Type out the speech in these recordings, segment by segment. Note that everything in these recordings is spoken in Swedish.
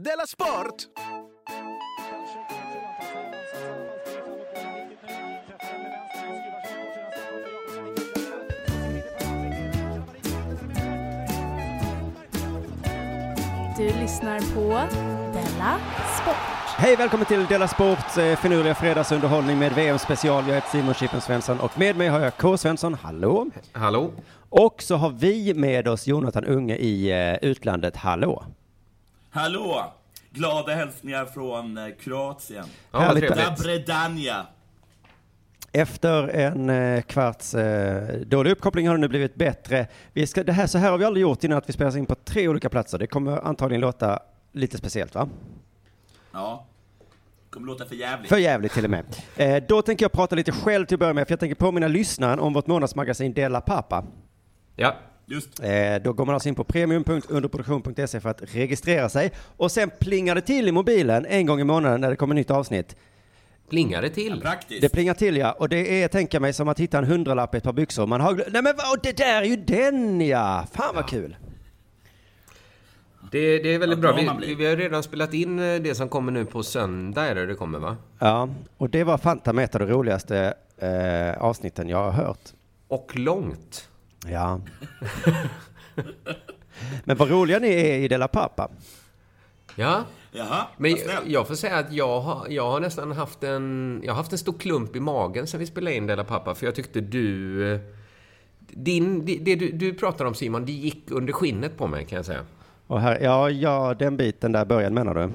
Della Sport! Du lyssnar på Della Sport. Hej, välkommen till Della Sport, eh, finurliga fredagsunderhållning med VM-special. Jag heter Simon Chippen Svensson och med mig har jag K. Svensson, hallå. Hallå? Och så har vi med oss Jonathan Unge i eh, utlandet, hallå. Hallå! Glada hälsningar från eh, Kroatien. Ja, Härligt. trevligt. Dabredanja. Efter en eh, kvarts eh, dålig uppkoppling har det nu blivit bättre. Vi ska, det här, så här har vi aldrig gjort innan att vi spelar in på tre olika platser. Det kommer antagligen låta lite speciellt va? Ja. Kommer låta för jävligt. För jävligt till och med. Eh, då tänker jag prata lite själv till att börja med, för jag tänker påminna lyssnaren om vårt månadsmagasin Della Pappa. Ja. Just. Eh, då går man alltså in på premium.underproduktion.se för att registrera sig. Och sen plingar det till i mobilen en gång i månaden när det kommer nytt avsnitt. Plingar det till? Praktiskt. Det plingar till ja, och det är, tänka mig, som att hitta en hundralapp i ett par byxor. Man har glö- Nej men vad, det där är ju den ja! Fan vad kul! Det, det är väldigt Ja, bra. Vi, vi har redan spelat in eh, det som kommer nu på söndag, är det det kommer va? Ja, och det var fanta med ett av de roligaste eh, avsnitten jag har hört. Och långt. Ja. men vad roliga ni är i Della Pappa. Ja. Jaha, Men jag får säga att jag har, jag har nästan haft en... Jag har haft en stor klump i magen sen vi spelade in Della Pappa, för jag tyckte du... Din, det, det du, du pratar om Simon, det gick under skinnet på mig kan jag säga. Och här, ja, ja, den biten där början menar du?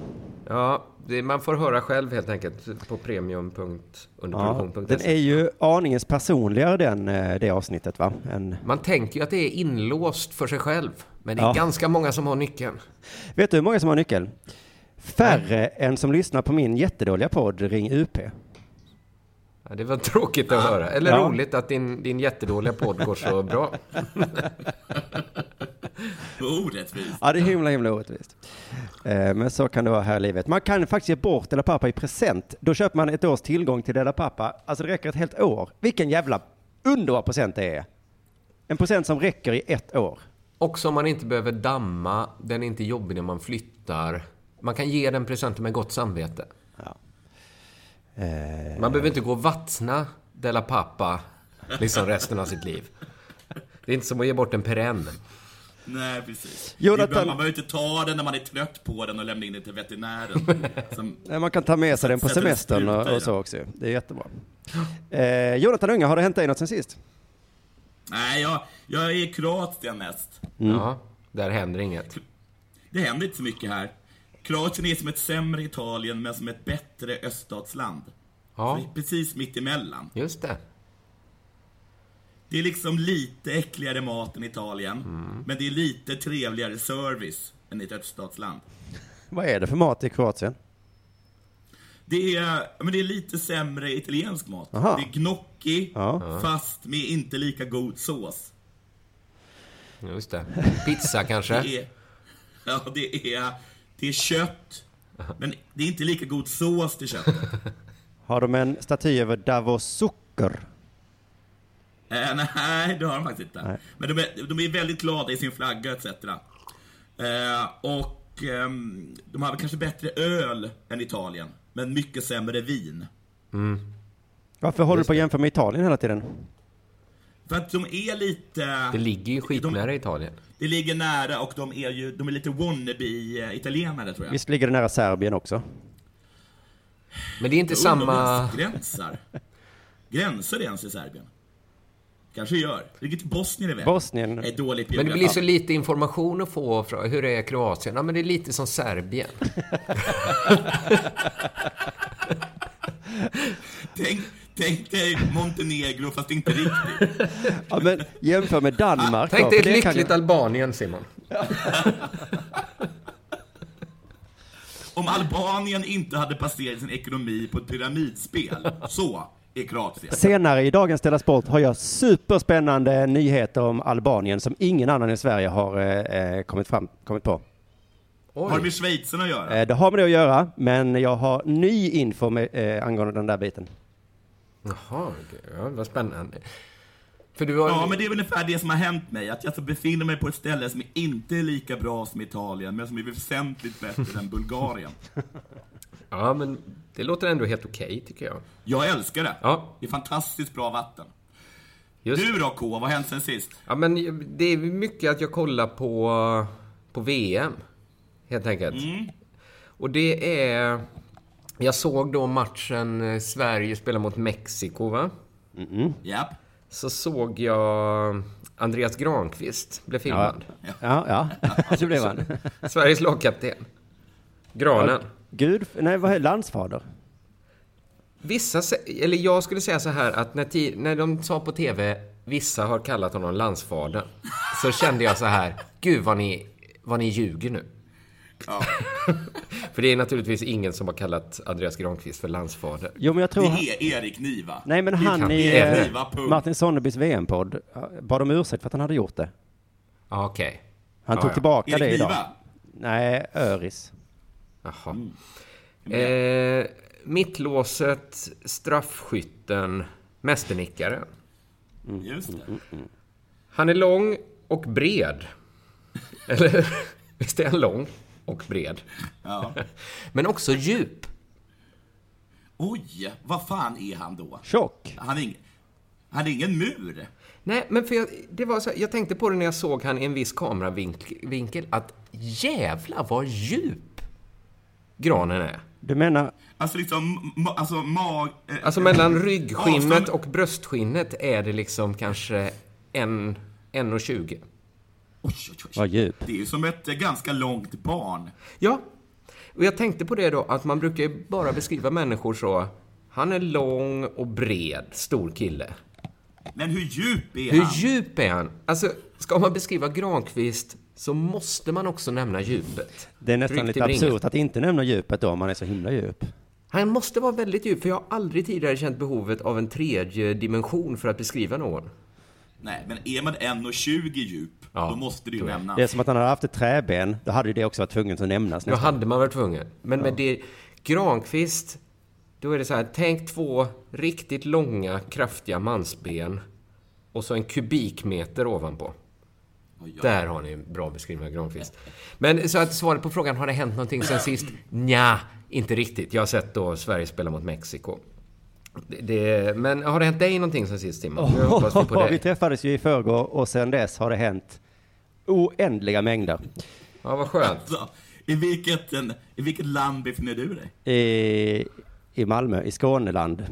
Ja, det, man får höra själv helt enkelt på Ja, premium.underproduktion.se. den är ju aningens personligare den, eh, det avsnittet va? Än, Man tänker ju att det är inlåst för sig själv. Men det är Ja. ganska många som har nyckeln. vet du hur många som har nyckel? Färre än som lyssnar på min jättedåliga podd Ring UP. Ja, det var tråkigt att höra. Eller Ja. roligt att din, din jättedåliga podd går så bra. Orättvist. Ja, det är himla, himla orättvist. Eh, Men så kan det vara här i livet. Man kan faktiskt ge bort Della Pappa i present. Då köper man ett års tillgång till Della Pappa. Alltså det räcker ett helt år. Vilken jävla underbar present det är. En present som räcker i ett år. Och som man inte behöver damma. Den är inte jobbig när man flyttar. Man kan ge den presenten med gott samvete. Eh, Man behöver inte gå och vattna Della Pappa liksom resten av sitt liv. Det är inte som att ge bort en perenn. Nej, precis. Jonathan- Man behöver inte ta den när man är trött på den och lämna in den till veterinären. Som, Nej, Man kan ta med sig den på semestern och, och så också. Det är jättebra. Eh, Jonathan Unge, har det hänt dig något sen sist? nej, jag, jag är i Kroatien mest. Ja, där händer inget. Det händer inte så mycket här. Kroatien är som ett sämre Italien, men som ett bättre öststatsland. Ja, Så Precis mitt emellan. just det. Det är liksom lite äckligare mat än Italien, men det är lite trevligare service än i ett öststatsland. Vad är det för mat i Kroatien? Det är, men det är lite sämre italiensk mat. Aha. Det är gnocchi, Ja. fast med inte lika god sås. Just det. Pizza kanske? Det är, ja, det är, det är kött, men det är inte lika god sås till köttet. Har de en staty över Davos Socker? Eh, nej, det har de faktiskt inte. Nej. Men de är, de är väldigt glada i sin flagga etc. Eh, och ehm, de har väl kanske bättre öl än Italien, men mycket sämre vin. Varför håller du på att jämföra med Italien hela tiden? För att de är lite... Det ligger ju skitnära Italien. Det ligger nära och de är ju, de är lite wannabe-italienare tror jag. Visst ligger det nära Serbien också? Men det är inte det samma... ens Gränsar. Gränsar det ens i Serbien? Kanske gör. Ligger till Bosnien i vägen. Bosnien. Är dåligt Men det blir så lite information att få från hur det är Kroatien. Ja, men det är lite som Serbien. Tänk, tänk dig Montenegro, fast inte riktigt. Ja, men jämför med Danmark Tänk dig ett lyckligt ju- Albanien, Simon. Om Albanien inte hade baserat sin ekonomi på ett pyramidspel, så är Kroatien. Senare i dagens Della Sport har jag superspännande nyheter om Albanien som ingen annan i Sverige har eh, eh, kommit, fram, kommit på. Har det Oj. med schweizarna att göra? Eh, det har med det att göra, men jag har ny info med, eh, angående den där biten. Jaha, ja, vad spännande. För du har... Ja, men det är väl ungefär det som har hänt mig. Att jag alltså befinner mig på ett ställe som inte är lika bra som Italien, men som är väsentligt bättre än Bulgarien. ja, men det låter ändå helt okej, tycker jag. Jag älskar det. Ja. Det är fantastiskt bra vatten. Just. Du då K, vad har hänt sen sist? Ja, men det är mycket att jag kollar på, på VM, helt enkelt. Och det är... Jag såg då matchen eh, Sverige spela mot Mexiko, va? Japp. Så såg jag Andreas Granqvist blev filmad. Ja, ja. Så blev han. Sveriges lagkapten. Granen. Gud, nej vad är landsfader? Vissa, eller jag skulle säga så här att när, när de sa på TV vissa har kallat honom landsfadern så kände jag så här, gud vad ni, vad ni ljuger nu. Ja. För det är naturligtvis ingen som har kallat Andreas Granqvist för landsfader. Jo, men jag tror... Det är Erik Niva. Nej, men Det han i eh. Martin Sonnebys VM-podd bad om ursäkt för att han hade gjort det. Ja, Okej. Han Ja, tog ja. tillbaka det Erik idag. Niva? Nej, Öris. Jaha. Eh, mittlåset, straffskytten, mästernickaren. Just det. Han är lång och bred. Eller visst är han lång och bred? Ja. Men också djup. Oj, vad fan är han då? Tjock. Han är, ing, han är ingen mur. Nej, men för jag, det var så, jag tänkte på det när jag såg han i en viss kameravinkel, att jävla vad djup granen är. Du menar, Alltså liksom, alltså mag... eh, Alltså mellan ryggskinnet avstånd- och bröstskinnet är det liksom kanske en, 1,20. Oj, oj, oj. vad djup. Det är ju som ett ganska långt barn. Ja, och jag tänkte på det då, att man brukar ju bara beskriva människor så. Han är lång och bred, stor kille. Men hur djup är Hur han? djup är han? Alltså, ska man beskriva Granqvist så måste man också nämna djupet. Det är nästan lite absurt att inte nämna djupet då, om man är så himla djup. Han måste vara väldigt djup, för jag har aldrig tidigare känt behovet av en tredje dimension för att beskriva någon. Nej, men är man 1,20 djup, Ja, då måste det ju nämnas. Det är som att han hade haft ett träben, då hade ju det också varit tvunget att nämnas Då hade man varit tvungen. Men med det, Granqvist, då är det så här, tänk två riktigt långa, kraftiga mansben och så en kubikmeter ovanpå. Där har ni en bra beskrivning av Granqvist. Men så att svaret på frågan, har det hänt någonting sen sist? Nja, inte riktigt. Jag har sett då Sverige spela mot Mexiko. Det, det, men har det hänt dig någonting sen sist? Nu hoppas vi vi träffades ju i förrgår och sen dess har det hänt oändliga mängder. Ja, vad skönt. Så, i, vilket, I vilket land befinner du dig? I, i Malmö, i Skåneland.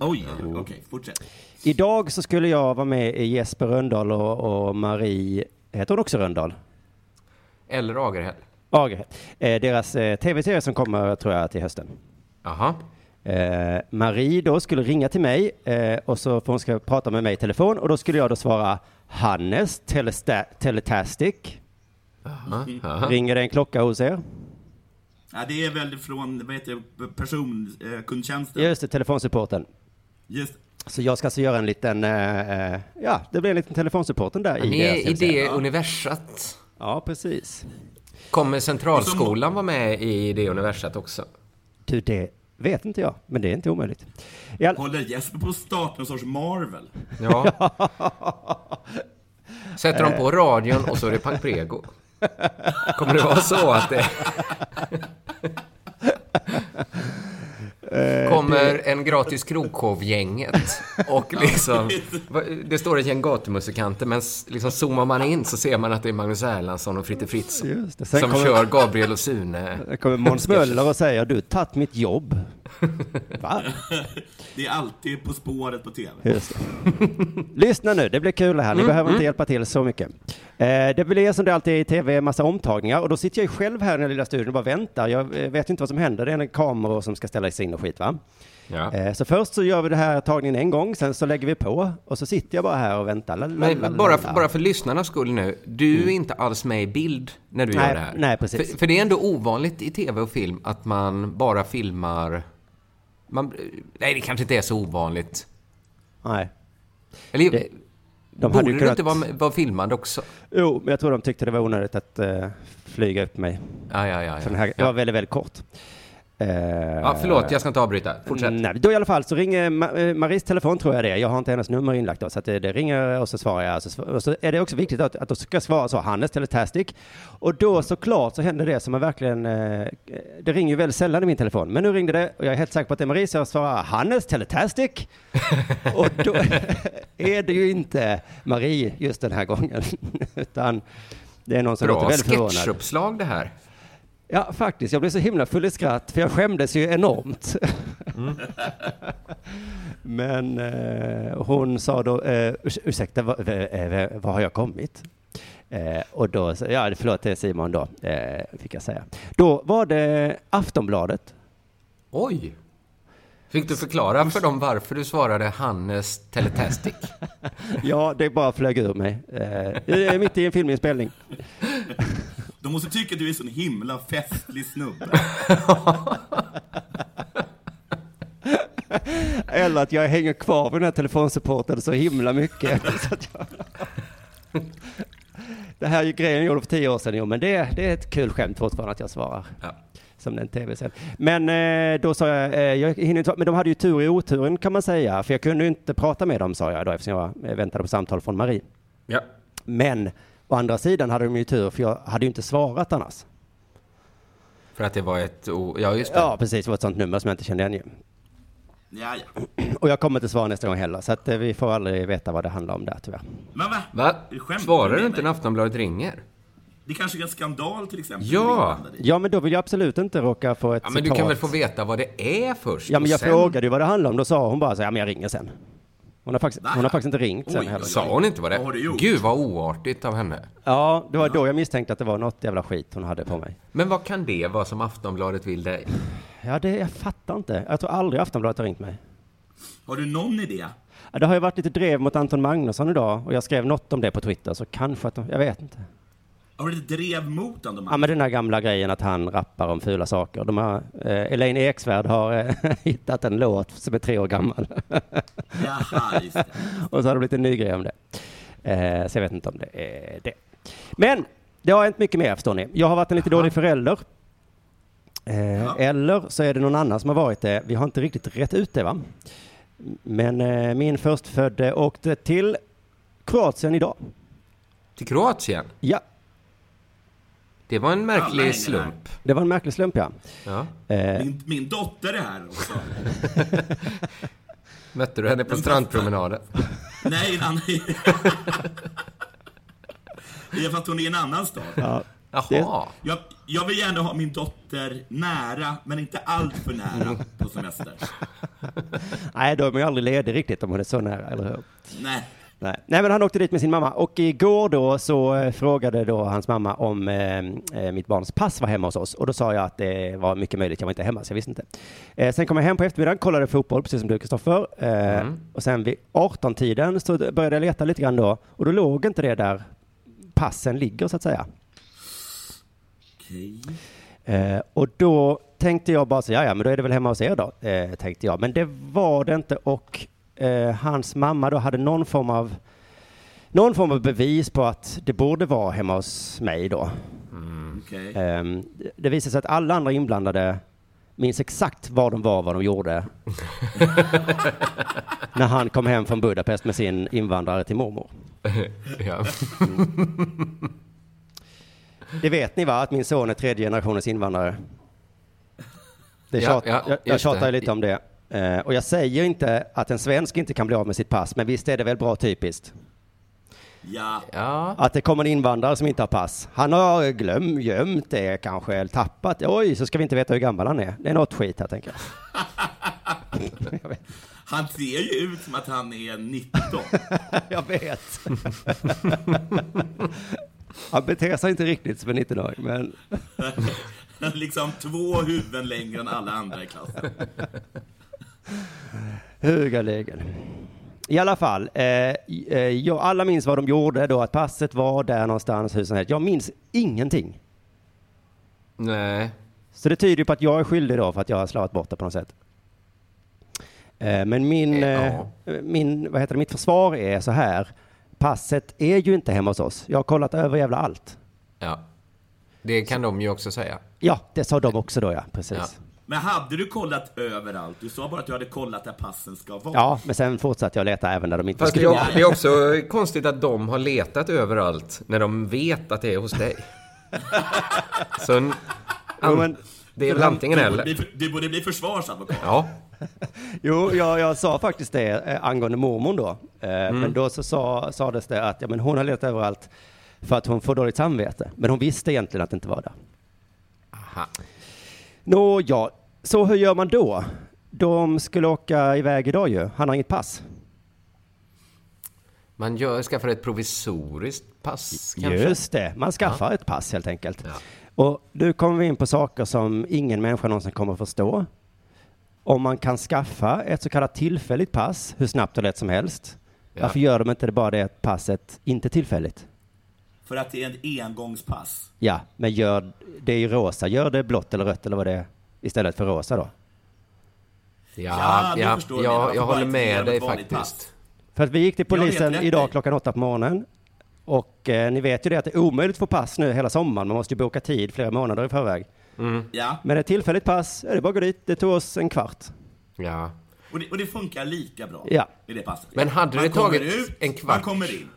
Oj, okej, fortsätt. Idag så skulle jag vara med i Jesper Röndahl och, och Marie, heter hon också Röndahl? Eller Agerhäll. Agerhed. Eh, deras eh, tv-serie som kommer, tror jag, till hösten. Jaha. Eh, Marie då skulle ringa till mig eh, och så får hon ska prata med mig i telefon och då skulle jag då svara Hannes telesta- Teletastic. Jaha. Ringer det en klocka hos er? Ja, det är väl från, vad heter det, personkundtjänsten? Just det, telefonsupporten. Just Så jag ska alltså göra en liten, eh, eh, ja, det blir en liten telefonsupporten där i Ni deras är i hemsida. det universat. Ja, precis. Kommer Centralskolan vara med i det universat också? Du, det vet inte jag, men det är inte omöjligt. All... Håller Jesper på att starta någon sorts Marvel? Ja. Sätter de på radion och så är det Pang Prego. Kommer det vara så att det... Kommer en gratis krogshow-gänget och liksom... Det står ett gäng gatumusikanter men liksom zoomar man in så ser man att det är Magnus Erlandsson och Fritte Fritzson. Sen som kommer- kör Gabriel och Sune. Kommer Måns Möller och säger, du har tagit mitt jobb. Va? Det är alltid På spåret på TV. Just det. Lyssna nu, det blir kul det här. Ni behöver inte hjälpa till så mycket. Eh, det blir som det alltid är i tv, massa omtagningar. Och då sitter jag ju själv här i den lilla studion och bara väntar. Jag eh, vet inte vad som händer. Det är en kamera som ska ställas in och skit va? Ja. Eh, så först så gör vi det här tagningen en gång, sen så lägger vi på. Och så sitter jag bara här och väntar. La, la, la, la, Men bara för, bara för lyssnarnas skull nu, du är inte alls med i bild när du Nej, gör det här. nej, precis. För, för det är ändå ovanligt i tv och film att man bara filmar... Man, nej, det kanske inte är så ovanligt. Nej. Eller Det- De borde du kunnat... inte vara, vara filmad också? Jo, men jag tror de tyckte det var onödigt att eh, flyga upp mig. Ja, ja, ja. För den ja. här, det var väldigt, väldigt kort. Eh, Ja, förlåt, jag ska inte avbryta. Fortsätt. Nej, då i alla fall så ringer Ma- eh, Maries telefon tror jag det är. Jag har inte hennes nummer inlagt då, så att det, det ringer och så svarar jag. Så, och så är det också viktigt att, att de ska svara så, Hannes Teletastic. Och då såklart så händer det som man verkligen, eh, det ringer ju väldigt sällan i min telefon. Men nu ringde det och jag är helt säker på att det är Marie, så jag svarar Hannes Teletastic. och då är det ju inte Marie just den här gången, utan det är någon som låter Bra väldigt förvånad. sketchuppslag det här. Ja, faktiskt. Jag blev så himla full i skratt, för jag skämdes ju enormt. Men eh, hon sa då, eh, urs- ursäkta, vad, eh, vad har jag kommit? Eh, och då, ja förlåt det är Simon då, eh, fick jag säga. Då var det Aftonbladet. Oj! Fick du förklara för dem varför du svarade Hannes Teletastic? Ja, det bara flög ur mig. Eh, jag är mitt i en filminspelning. De måste tycka att du är så en himla festlig snubbe. Eller att jag hänger kvar vid den här telefonsupporten så himla mycket. så att jag... Det här är ju grejen jag gjorde för tio år sedan, jo, men det, det är ett kul skämt fortfarande att jag svarar. Ja. Som den tv sen. Men eh, då sa jag, eh, jag hinner inte, men de hade ju tur i oturen kan man säga, för jag kunde ju inte prata med dem sa jag då eftersom jag väntade på samtal från Marie. Ja. Men å andra sidan hade de ju tur, för jag hade ju inte svarat annars. För att det var ett... O... Ja, just det. Ja, precis, det var ett sånt nummer som jag inte kände igen ju. Ja, ja. Och jag kommer inte svara nästa gång heller, så att eh, vi får aldrig veta vad det handlar om där tyvärr. Men va? Va? Är det skämt Svarar med du inte mig? när Aftonbladet ringer? Det kanske är en skandal till exempel. Ja. är i. Ja, men då vill jag absolut inte råka få ett Ja, men du citat. kan väl få veta vad det är först? Ja, men och jag sen- frågade ju vad det handlade om. Då sa hon bara så ja men jag ringer sen. Hon har faktiskt, hon har faktiskt inte ringt sen Oj, heller. Sa hon inte vad det Vad har du gjort? Gud, vad oartigt av henne. Ja, det var då jag misstänkte att det var något jävla skit hon hade på mig. Men vad kan det vara som Aftonbladet vill dig? Ja, det, jag fattar inte. Jag tror aldrig Aftonbladet har ringt mig. Har du någon idé? Ja, det har ju varit lite drev mot Anton Magnusson idag och jag skrev något om det på Twitter, så kanske att de, jag vet inte. Har du drev mot honom? Ja, men den här gamla grejen att han rappar om fula saker. De har, eh, Elaine Eksvärd har eh, hittat en låt som är tre år gammal. Jaha, just det. Och så har det blivit en ny grej om det. Eh, så jag vet inte om det är det. Men det har hänt mycket mer förstår ni. Jag har varit en lite dålig förälder. Eh, Eller så är det någon annan som har varit det. Vi har inte riktigt rätt ut det va. Men eh, min förstfödde åkte till Kroatien idag. Till Kroatien? Ja, Det var en märklig slump. det var en märklig slump ja. Ja. Eh, Min, min dotter är här också. Mötte du henne på strandpromenaden? Nej, annan... Det är för att hon är i en annan stad. ja. Jaha. Jag, jag vill gärna ha min dotter nära, men inte allt för nära på semester. Nej, då är man ju aldrig ledig riktigt om hon är så nära, eller hur? Nej. Nej. Nej, men han åkte dit med sin mamma och igår då så eh, frågade då hans mamma om eh, eh, mitt barns pass var hemma hos oss och då sa jag att det var mycket möjligt, jag var inte hemma så jag visste inte. Eh, sen kom jag hem på eftermiddagen, kollade fotboll precis som du Kristoffer eh, och sen vid 18-tiden så började jag leta lite grann då och då låg inte det där passen ligger så att säga. Okej. Eh, och då tänkte jag bara så, ja, ja, men då är det väl hemma hos er då, eh, tänkte jag. Men det var det inte och eh, hans mamma då hade någon form av någon form av bevis på att det borde vara hemma hos mig då. Okej. Eh, det- det visade sig att alla andra inblandade minns exakt var de var, vad de gjorde. När han kom hem från Budapest med sin invandrare till mormor. Ja. Det vet ni va, att min son är tredje generationens invandrare? Det Ja, tjat, ja, jag, jag tjatar det. ju lite om det. Eh, och jag säger inte att en svensk inte kan bli av med sitt pass, men visst är det väl bra typiskt? Ja. ja. Att det kommer en invandrare som inte har pass. Han har glömt, gömt det kanske, eller tappat det. Oj, så ska vi inte veta hur gammal han är. Det är något skit här, tänker jag. jag vet. Han ser ju ut som att han är 19. Jag vet. han beter sig inte riktigt som en 19-åring, men liksom två huvuden längre än alla andra i klassen. Högerlägen. I alla fall, eh, eh, jag, alla minns vad de gjorde då, att passet var där någonstans, hur som helst. Jag minns ingenting. Nej. Så det tyder ju på att jag är skyldig då för att jag har slavat bort det på något sätt. Eh, men min, Eh, eh, ja. min, vad heter det, mitt försvar är så här. Passet är ju inte hemma hos oss. Jag har kollat över jävla allt. Ja. Det kan de ju också säga. Ja, det sa de också då ja, precis. Ja. Men hade du kollat överallt? Du sa bara att du hade kollat där passen ska vara. Ja, men sen fortsatte jag leta även där de inte Fast det skulle är, det är också konstigt att de har letat överallt när de vet att det är hos dig. Så en, Jo, men- det är väl antingen Du eller. bli, du borde bli försvarsadvokat. Ja, Jo, jag, jag sa faktiskt det eh, angående mormor då. Eh, Men då så sa, sades det att ja, men hon har letat överallt för att hon får dåligt samvete. Men hon visste egentligen att det inte var där. Aha. Nå, ja, så hur gör man då? De skulle åka iväg idag ju. Han har inget pass. Man gör, skaffar ett provisoriskt pass kanske? Just det, man skaffar ett pass helt enkelt. Ja. Och nu kommer vi in på saker som ingen människa någonsin kommer att förstå. Om man kan skaffa ett så kallat tillfälligt pass hur snabbt och lätt som helst. Ja. Varför gör de inte det bara det passet inte tillfälligt? För att det är ett engångspass. Ja, men gör det är ju rosa. Gör det blått eller rött eller vad det är istället för rosa då. Ja, Ja, ja, jag. Jag bara håller med dig faktiskt. pass? För att vi gick till Jag polisen idag klockan åtta på morgonen. Och eh, ni vet ju det att det är omöjligt att få pass nu hela sommaren. Man måste ju boka tid flera månader i förväg. Ja, Men ett tillfälligt pass, är det bara att gå dit. Det tog oss en kvart. Ja. och det, och det funkar lika bra Ja. i det passet. Men hade man det tagit ut, en kvart? Man kommer in.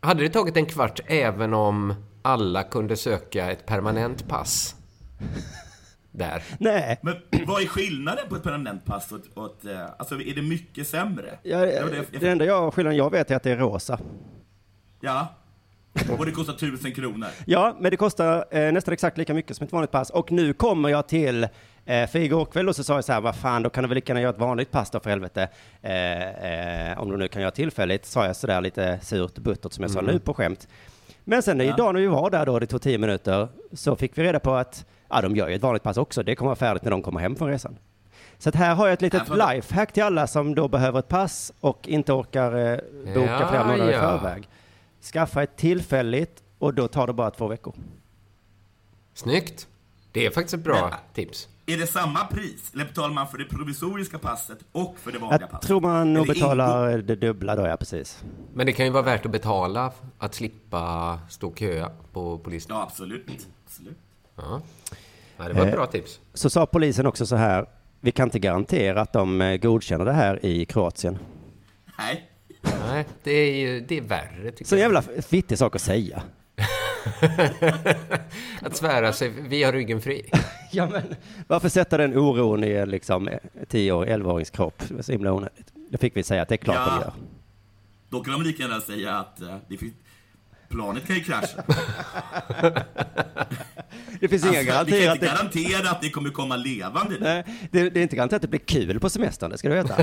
Hade det tagit en kvart även om alla kunde söka ett permanent pass? Där. Nej, Men vad är skillnaden på ett permanent pass och ett, och eh, alltså är det mycket sämre? ja, Det jag- det enda jag, skillnaden jag vet är att det är rosa. Ja. Och det kostar tusen kronor. Ja, men det kostar eh, nästan exakt lika mycket som ett vanligt pass. Och nu kommer jag till, eh, för igår kväll då så sa jag så här, vad fan, då kan du väl lika gärna göra ett vanligt pass då för helvete. Eh, eh, om du nu kan göra tillfälligt, sa jag sådär lite surt buttert som jag sa nu på skämt. Men sen idag när vi var där då, det tog tio minuter, så fick vi reda på att ja, de gör ju ett vanligt pass också. Det kommer vara färdigt när de kommer hem från resan. Så att här har jag ett litet Ja, lifehack till alla som då behöver ett pass och inte orkar eh, boka Ja, flera månader i ja. förväg. Skaffa ett tillfälligt och då tar det bara två veckor. Snyggt. Det är faktiskt ett bra Men- tips. Är det samma pris? Eller betalar man för det provisoriska passet och för det vanliga Jag passet? tror man nog betalar det dubbla då, ja precis. Men det kan ju vara värt att betala att slippa stå och köa på polisen. Ja, absolut. absolut. Ja. Ja, det var ett Eh. bra tips. Så sa polisen också så här, vi kan inte garantera att de eh, godkänner det här i Kroatien. Nej. Nej, det är ju det är värre tycker Så jag. jävla fittig sak att säga. Att svära sig, vi har ryggen fri. Ja men, varför sätta den oron i en liksom 10 11-årings kropp? Det var så himla onödigt. Då fick vi säga att det är klart Ja. de gör. Då kan de lika gärna säga att eh, det finns, planet kan ju krascha. Det finns inga Alltså, vi garantier kan att inte det... garantera att ni kommer komma levande. Nej, det, det är inte garanterat att det blir kul på semestern, det ska du veta.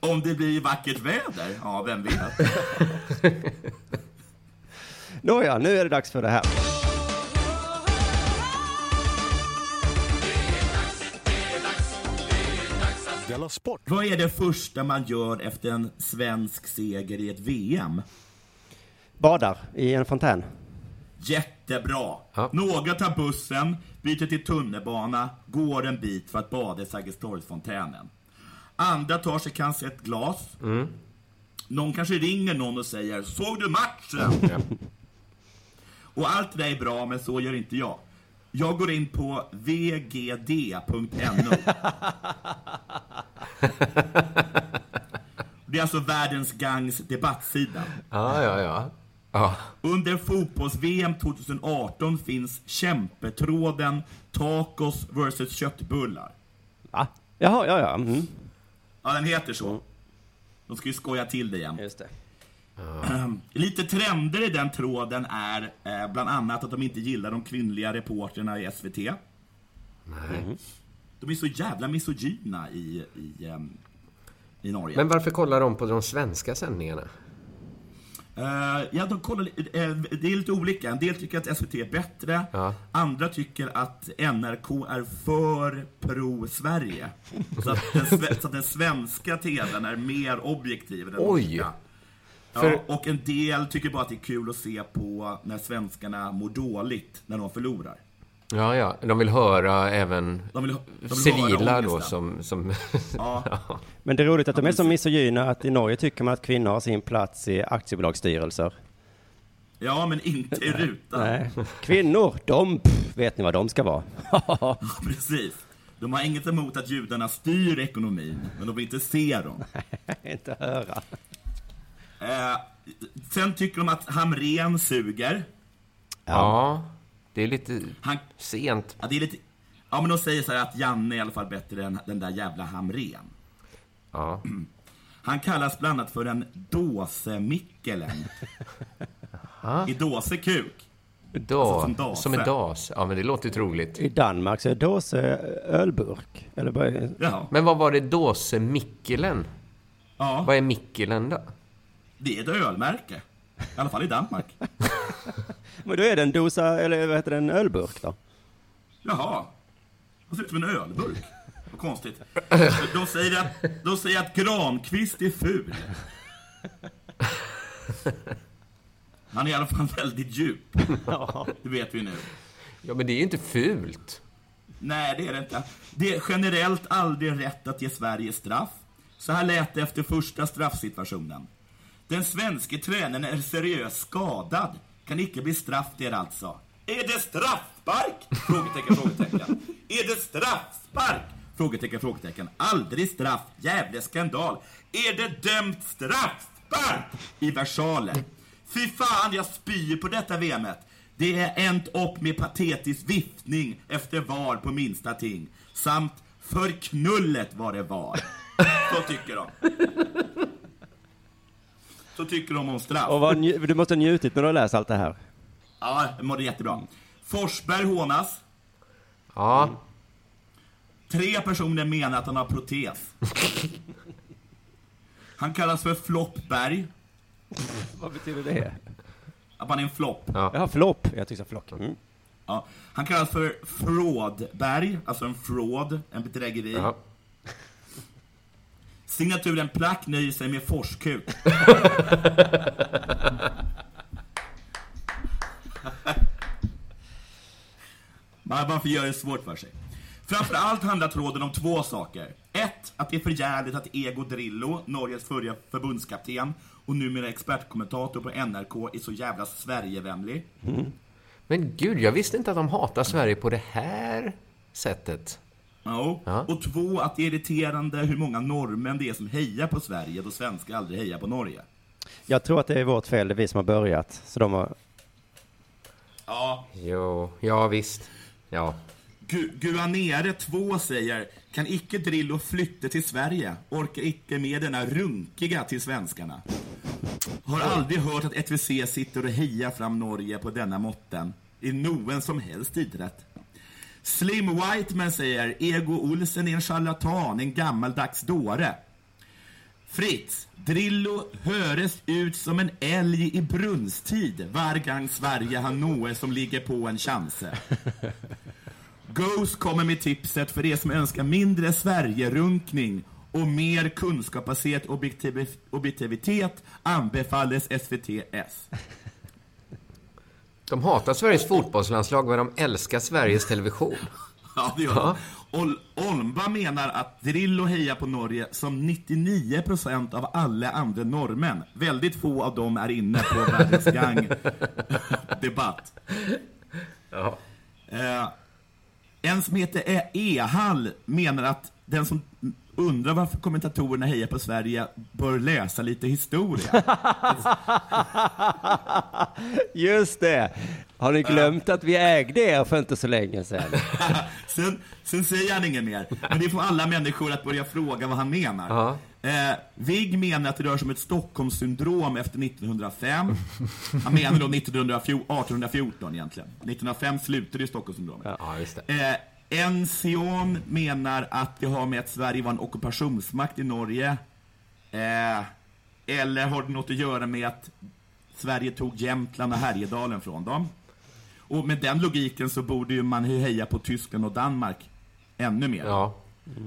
Om det blir vackert väder, ja, vem vet? Nåja, nu är det dags för det här. Della Sport! Vad är det första man gör efter en svensk seger i ett VM? Badar i en fontän. Jättebra! Ja. Några tar bussen, byter till tunnelbana, går en bit för att bada i Sergelstorgsfontänen. Andra tar sig kanske ett glas. Någon kanske ringer någon och säger ”Såg du matchen?” Och allt det där är bra, men så gör inte jag. Jag går in på vgd.no. Det är alltså Världens Gangs debattsida. Ja, ja, ja. ja. Under fotbolls-VM 2018 finns kämpetråden tacos vs köttbullar. Va? Jaha, ja, ja. Mm. Ja, den heter så. De ska ju skoja till det igen. Just det. Lite trender i den tråden är eh, bland annat att de inte gillar de kvinnliga reporterna i SVT. Nej. De är så jävla misogyna i, i, ehm, i Norge. Men varför kollar de på de svenska sändningarna? Eh, ja, de kollar, eh, det är lite olika. En del tycker att SVT är bättre. Ja. Andra tycker att NRK är för pro-Sverige. Så, att den sve- så att den svenska TVn är mer objektiv än den Oj. norska. För- Ja, och en del tycker bara att det är kul att se på när svenskarna mår dåligt när de förlorar. Ja, ja. De vill höra även De vill, de vill höra civila då ångesten. som... som Ja. Men det är roligt att de är så misogyna att i Norge tycker man att kvinnor har sin plats i aktiebolagsstyrelser. ja, men inte i rutan. Nej. Kvinnor, de pff, vet ni vad de ska vara? Ja, precis. De har inget emot att judarna styr ekonomin, men de vill inte se dem. Inte höra. Eh, sen tycker de att Hamren suger. Ja, det är lite Han, sent. ja, det är lite, ja, men de säger så här att Janne är i alla fall bättre än den där jävla Hamren. Ja. Han kallas bland annat för en dåse-Mikkelen. I dåse kuk. Da, som dase. som en das. Ja, men det låter troligt. I Danmark så är dåse ölburk. Eller bara, Ja. Men vad var det dåse Mikkelen? ja, Vad är Mikkelen då? Det är ett ölmärke. I alla fall i Danmark. men då är det en dosa, eller vad heter det, en ölburk då? Jaha. Det ser ut som en ölburk. Vad konstigt. De säger att, de säger att Granqvist är ful. Han är i alla fall väldigt djup. Det vet vi nu. Ja, men det är ju inte fult. Nej, det är det inte. Det är generellt aldrig rätt att ge Sverige straff. Så här lät det efter första straffsituationen. Den svenske tränaren är seriöst skadad. Kan icke bli straff det alltså. Är det straffspark? Frågetecken, frågetecken. Är det straffspark? Frågetecken, frågetecken. Aldrig straff. Jävla skandal. Är det dömt straffspark? I versalen. Fy fan, jag spyr på detta VMet. Det är änt upp med patetisk viftning efter var på minsta ting. Samt för knullet var det var. Så tycker de. Så tycker de om straff. Och vad, du måste ha njutit när du har läst allt det här. Ja, det mådde jättebra. Forsberg hånas. Ja, Tre personer menar att han har protes. Han kallas för Floppberg. Vad betyder det? Att man är en flopp. Ja. Jaha, flopp. Jag tyckte flock. Mm. Ja. Han kallas för Fraudberg, alltså en fraud, en bedrägeri. ja. Signaturen Plack nöjer sig med forskuk. Man varför gör det svårt för sig? Framför allt handlar tråden om två saker. Ett, att det är för jävligt att Ego Drillo, Norges förra förbundskapten och numera expertkommentator på NRK, är så jävla Sverigevänlig. Mm. Men gud, jag visste inte att de hatar Sverige på det här sättet. Ja. Ja. Och två, att det är irriterande hur många norrmän det är som hejar på Sverige då svenskar aldrig hejar på Norge. Jag tror att det är vårt fel, det är vi som har börjat. Så de har... Ja. Jo, ja visst. Ja. Gu Guanere 2 säger, kan icke Drillo flytta till Sverige? Orkar icke med denna runkiga till svenskarna. Har aldrig hört att ETVC sitter och hejar fram Norge på denna måtten. I noen som helst idrott. Slim Whiteman säger, Ego Olsen är en charlatan, en gammaldags dåre. Fritz, Drillo höres ut som en älg i brunnstid var gång Sverige har något som ligger på en chanse. Ghost kommer med tipset för er som önskar mindre Sverige-runkning och mer kunskapsbaserad objektiv objektivitet anbefalles SVT-S. De hatar Sveriges fotbollslandslag, men de älskar Sveriges Television. Ja, det gör de. Ol Olmba menar att Drillo hejar på Norge som 99% av alla andra norrmän. Väldigt få av dem är inne på Världens gang debatt. Ja. Eh, en som heter E- Ehall menar att den som undrar varför kommentatorerna hejar på Sverige bör läsa lite historia. Just det! Har ni glömt att vi ägde er för inte så länge sedan? sen, sen säger han inget mer. Men det får alla människor att börja fråga vad han menar. Ja. Eh, Vigg menar att det rör sig om ett Stockholmssyndrom efter 1905. Han menar då 1914, 1814 egentligen. 1905 slutade ju Stockholmssyndromet. Ja, just det. Eh, Ension menar att det har med att Sverige var en ockupationsmakt i Norge. Eh, eller har det något att göra med att Sverige tog Jämtland och Härjedalen från dem? Och med den logiken så borde ju man heja på Tyskland och Danmark ännu mer. Ja,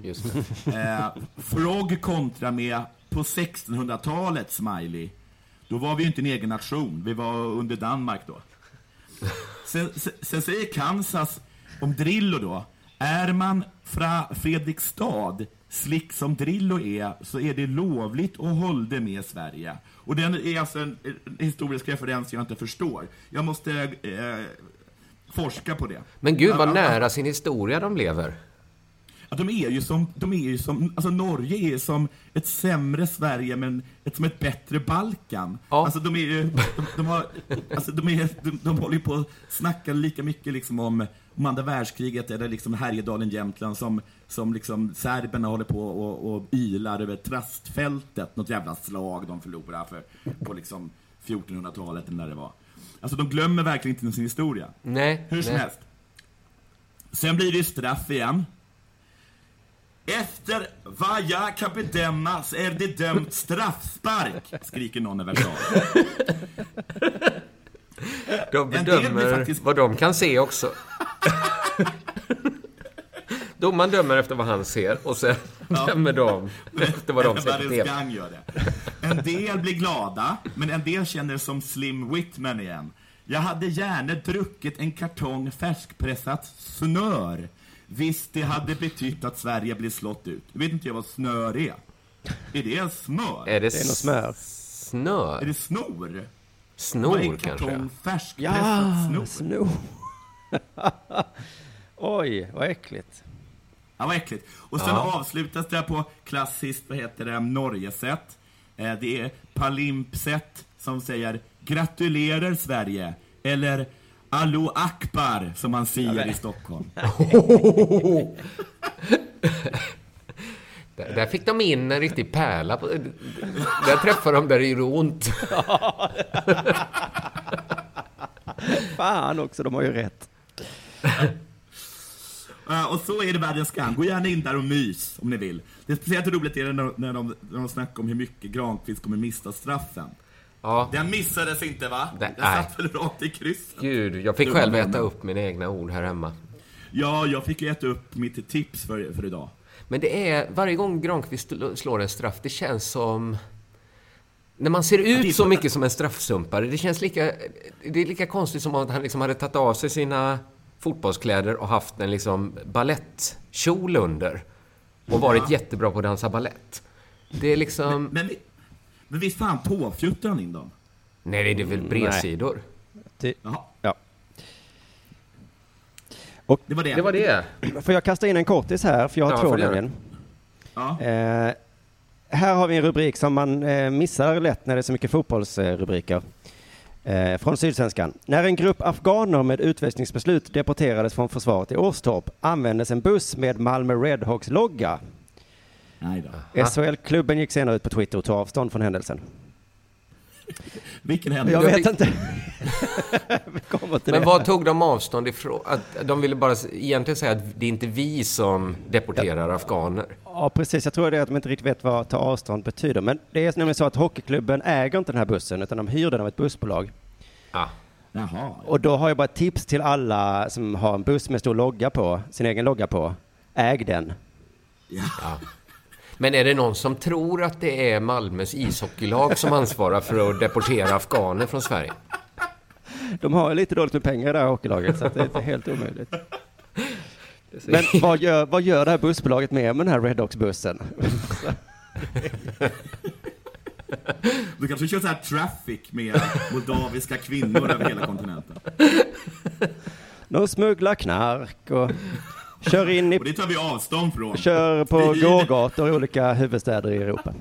just. Eh, Frog kontra med på 1600-talet, Smiley. Då var vi ju inte en egen nation, vi var under Danmark då. Sen, sen, sen säger Kansas om Drillo då. Är man fra Fredrikstad, slick som Drillo är, så är det lovligt att hålla med Sverige. Och den är alltså en, historisk referens jag inte förstår. Jag måste eh, Forska på det. Men gud vad nära sin historia de lever. Ja, de är ju som, de är ju som, alltså Norge är som ett sämre Sverige men ett, som ett bättre Balkan. Ja. Alltså de är ju, de, de har, alltså de är, de, de håller ju på att snacka lika mycket liksom om, om andra världskriget eller liksom Härjedalen, Jämtland som, som liksom serberna håller på och, och ylar över Trastfältet, något jävla slag de förlorade för, på liksom 1400-talet eller när det var. Alltså de glömmer verkligen inte sin historia. Nej. Hur som nej. helst. Sen blir det straff igen. Efter kan bedömas är det dömt straffspark, skriker någon i versal. De bedömer blir faktiskt- vad de kan se också. Domaren dömer efter vad han ser och sen dömer de efter vad de ser på TV. Gang gör det. En del blir glada, men en del känner som Slim Whitman igen. Jag hade gärna druckit en kartong färskpressat snör. Visst, det hade betytt att Sverige blev slått ut. Jag vet inte jag vad snör är. Är det smör? Är det, Det är nog smör. Är snör? det snor? Snor kanske? kartong färskpressat Ja, snor? snor. Oj, vad äckligt. Ja, vad äckligt. Och sen avslutas det på klassiskt, vad heter det, Norgesätt. Eh, det är Palimpsätt som säger gratulerar Sverige. Eller Allo Akbar, som man säger i Stockholm. Där, där fick de in en riktig pärla. På, där träffade de där det gjorde ont. Fan också, de har ju rätt. Eh, och så är det världens gang. Gå gärna in där och mys om ni vill. Det är speciellt roligt är det när, när, de, när de snackar om hur mycket Granqvist kommer missa straffen. Ja, Den missades inte va? Nej. Den satt väl rakt i krysset. gud. Jag fick själv äta upp mina egna ord här hemma. Ja, jag fick ju äta upp mitt tips för, för idag. Men det är, varje gång Granqvist slår en straff, det känns som... När man ser ut så mycket som en straffsumpare, det känns lika... Det är lika konstigt som att han liksom hade tagit av sig sina fotbollskläder och haft en liksom ballettkjol under. Och varit jättebra på att dansa ballett. Det är liksom... Men, men visst fan påfjuttar han in dem? Nej, det är väl bredsidor? Ty- Jaha, Ja. det var det. Det var det. Får jag kasta in en kortis här? För jag har Ja, två nämligen. Ja. Eh, här har vi en rubrik som man eh, missar lätt när det är så mycket fotbollsrubriker. Eh, från Sydsvenskan. När en grupp afghaner med utvisningsbeslut deporterades från försvaret i Åstorp användes en buss med Malmö Redhawks logga. Nej då. SHL-klubben gick senare ut på Twitter och tog avstånd från händelsen. Vilken Jag händelse. vet inte. vi kommer till Men det. vad tog de avstånd ifrån? Att de ville bara egentligen säga att det är inte vi som deporterar afghaner. Ja, precis. Jag tror det är att de inte riktigt vet vad ta avstånd betyder. Men det är nämligen så att hockeyklubben äger inte den här bussen, utan de hyr den av ett bussbolag. Ah. Jaha. Och då har jag bara ett tips till alla som har en buss med stor logga på, sin egen logga på. Äg den. Ja. Men är det någon som tror att det är Malmös ishockeylag som ansvarar för att deportera afghaner från Sverige? De har lite dåligt med pengar i det här hockeylaget, så det är inte helt omöjligt. Men vad gör, vad gör det här bussbolaget med med den här Redhawks-bussen? Du kanske kör så här traffic med moldaviska kvinnor över hela kontinenten. De smugglar knark och kör in i Och det tar vi avstånd från. Kör på Vi- gågator i olika huvudstäder i Europa.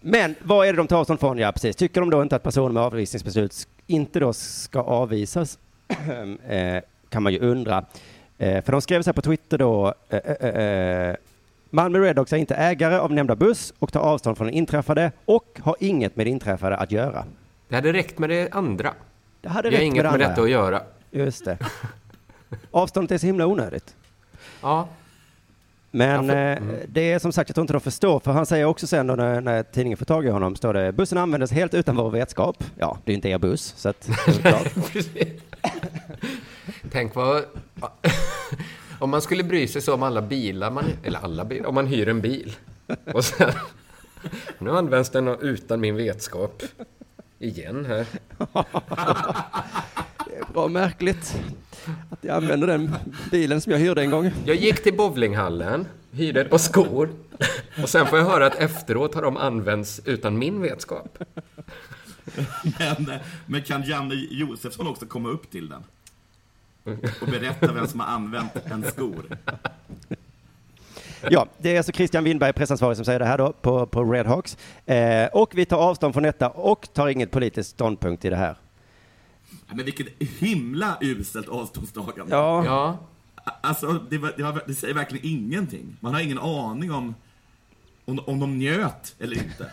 Men vad är det de tar avstånd från? Ja, precis. Tycker de då inte att personer med avvisningsbeslut inte då ska avvisas? eh, kan man ju undra. Eh, för de skrev så här på Twitter då. Eh, Malmö Redhawks är inte ägare av nämnda buss och tar avstånd från det inträffade och har inget med det inträffade att göra. Det hade räckt med det andra. Det hade Det har räckt inget med med det detta andra. att göra. Just det. Avståndet är så himla onödigt. Ja, Men Ja, för- eh, det är som sagt, jag tror inte de förstår, för han säger också sen då när, när tidningen får tag i honom, står det bussen användes helt utan vår vetskap. Ja, det är inte er buss, så att. Tänk vad... Om man skulle bry sig så om alla bilar, man, eller alla bilar, om man hyr en bil. Och sen... Nu används den utan min vetskap. Igen här. Det bra märkligt att jag använder den bilen som jag hyrde en gång. Jag gick till bowlinghallen, hyrde ett par skor och sen får jag höra att efteråt har de använts utan min vetskap. Men, men kan Janne Josefsson också komma upp till den? och berätta vem som har använt en skor. Ja, det är alltså Christian Winberg, pressansvarig, som säger det här då på, på Redhawks. Eh, och vi tar avstånd från detta och tar inget politiskt ståndpunkt i det här. Ja, Men vilket himla uselt avståndstagande. Ja, Ja, Alltså, det, var, det, var, det säger verkligen ingenting. Man har ingen aning om, om, om de njöt eller inte.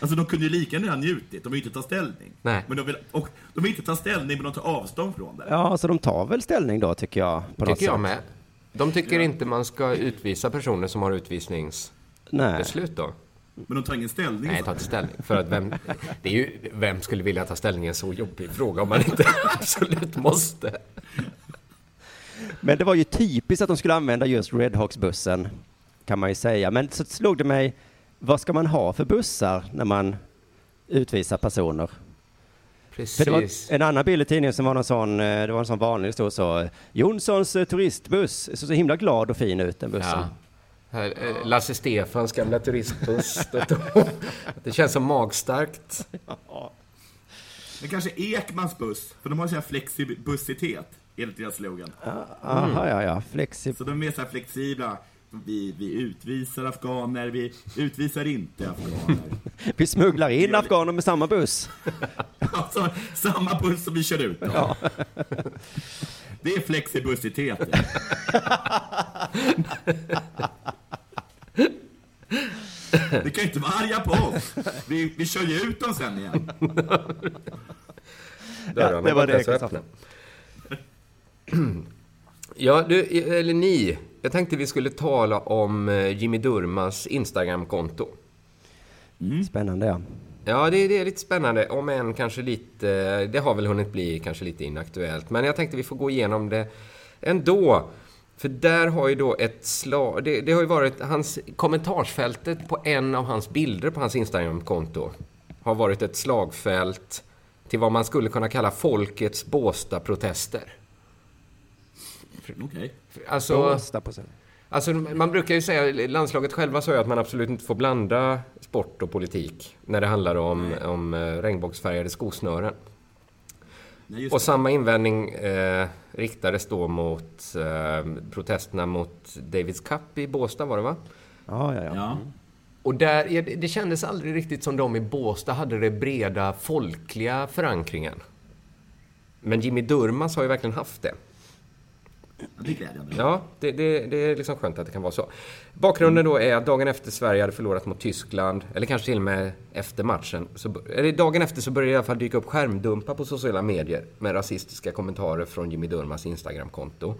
alltså, de kunde ju lika gärna ha njutit. De vill inte ta ställning. Nej. Men de vill, och de vill inte ta ställning, men de tar avstånd från det. ja, så de tar väl ställning då, tycker jag. På något tycker jag sätt. med. De tycker inte man ska utvisa personer som har utvisningsbeslut då. Men de tar ingen ställning. Nej, ta inte ställning. För att vem, det är ju, vem skulle vilja ta ställning i en så jobbig fråga om man inte absolut måste? Men det var ju typiskt att de skulle använda just Redhawks-bussen, kan man ju säga. Men så slog det mig, vad ska man ha för bussar när man utvisar personer? För det var Precis. en annan bild i tidningen som var någon sån, eh, det var en sån vanlig, det stod så, Jonssons eh, turistbuss, så, så himla glad och fin ut den bussen. Ja. Här, eh, Lasse Stefans gamla turistbuss. Det- Det känns som magstarkt. Men kanske Ekmans buss, för de har så här flexibussitet, enligt deras slogan. Aha, ja, ja, flexib... Så de är så här flexibla. Vi, vi utvisar afghaner, vi utvisar inte afghaner. Vi smugglar in afghaner med samma buss. Alltså, samma buss som vi kör ut dem. Det är flexibussitet. Ni kan ju inte vara arga på oss. Vi, vi kör ju ut dem sen igen. Dörrarna det var det jag öppna. Ja, du, eller ni. Jag tänkte vi skulle tala om eh, Jimmy Durmas Instagramkonto. Spännande, ja. Ja, det, det är lite spännande, om än kanske lite... Det har väl hunnit bli kanske lite inaktuellt. Men jag tänkte vi får gå igenom det ändå. För där har ju då ett slag... Det, det har ju varit hans... Kommentarsfältet på en av hans bilder på hans Instagramkonto har varit ett slagfält till vad man skulle kunna kalla folkets Båstad-protester. Okej. Alltså... På sig. Alltså, man brukar ju säga, landslaget själva sa ju att man absolut inte får blanda sport och politik när det handlar om, om eh, regnbågsfärgade skosnören. Nej, just Och det. samma invändning eh, riktades då mot eh, protesterna mot Davids Cup i Båstad, var det va? Ja, ja, ja. Ja. Och där, det kändes aldrig riktigt som de i Båstad hade det breda folkliga förankringen. Men Jimmy Durmaz har ju verkligen haft det. Det är glädjande. Ja, det, det, det är liksom skönt att det kan vara så. Bakgrunden då är att dagen efter Sverige hade förlorat mot Tyskland, eller kanske till och med efter matchen, så, eller dagen efter så började det i alla fall dyka upp skärmdumpar på sociala medier med rasistiska kommentarer från Jimmy Durmas Instagramkonto.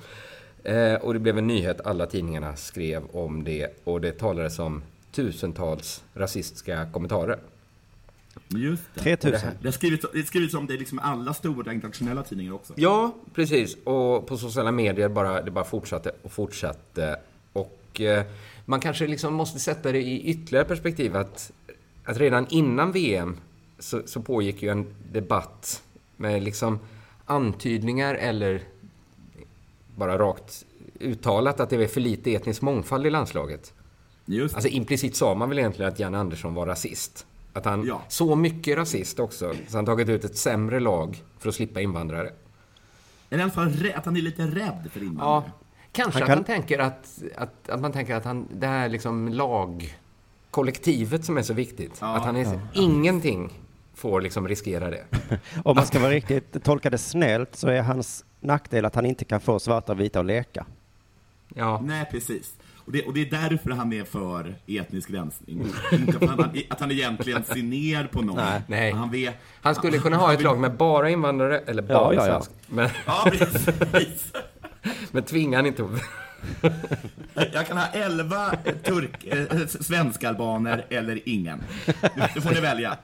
Eh, och det blev en nyhet, alla tidningarna skrev om det och det talades om tusentals rasistiska kommentarer. Just det. 3000. Det har skrivits, det har skrivits om det liksom alla stora internationella tidningar också. Ja, precis. Och på sociala medier bara, det bara fortsatte och fortsatte. Och eh, man kanske liksom måste sätta det i ytterligare perspektiv att, att redan innan VM så, så pågick ju en debatt med liksom antydningar eller bara rakt uttalat att det är för lite etnisk mångfald i landslaget. Just det. Alltså implicit sa man väl egentligen att Jan Andersson var rasist. Att han, Ja. så mycket rasist också, så han tagit ut ett sämre lag för att slippa invandrare. Eller i alla fall att han är lite rädd för Ja, invandrare. kanske Han att kan- han tänker att, att, att man tänker att han, det här liksom lagkollektivet som är så viktigt, Ja. att han är, ingenting får liksom riskera det. Om man ska vara riktigt tolka det snällt så är hans nackdel att han inte kan få svarta och vita att leka. Ja, Nej, precis. Och det, och det är därför han är för etnisk rensning. Inte för att han, att han egentligen ser ner på någon. Nej. Han vet... han skulle kunna ha ett lag med bara invandrare, eller bara Ja, ja, ja. svensk, men, Ja, precis. men tvinga han inte. Jag kan ha elva turk, eh, svenskalbaner eller ingen. Det får ni välja.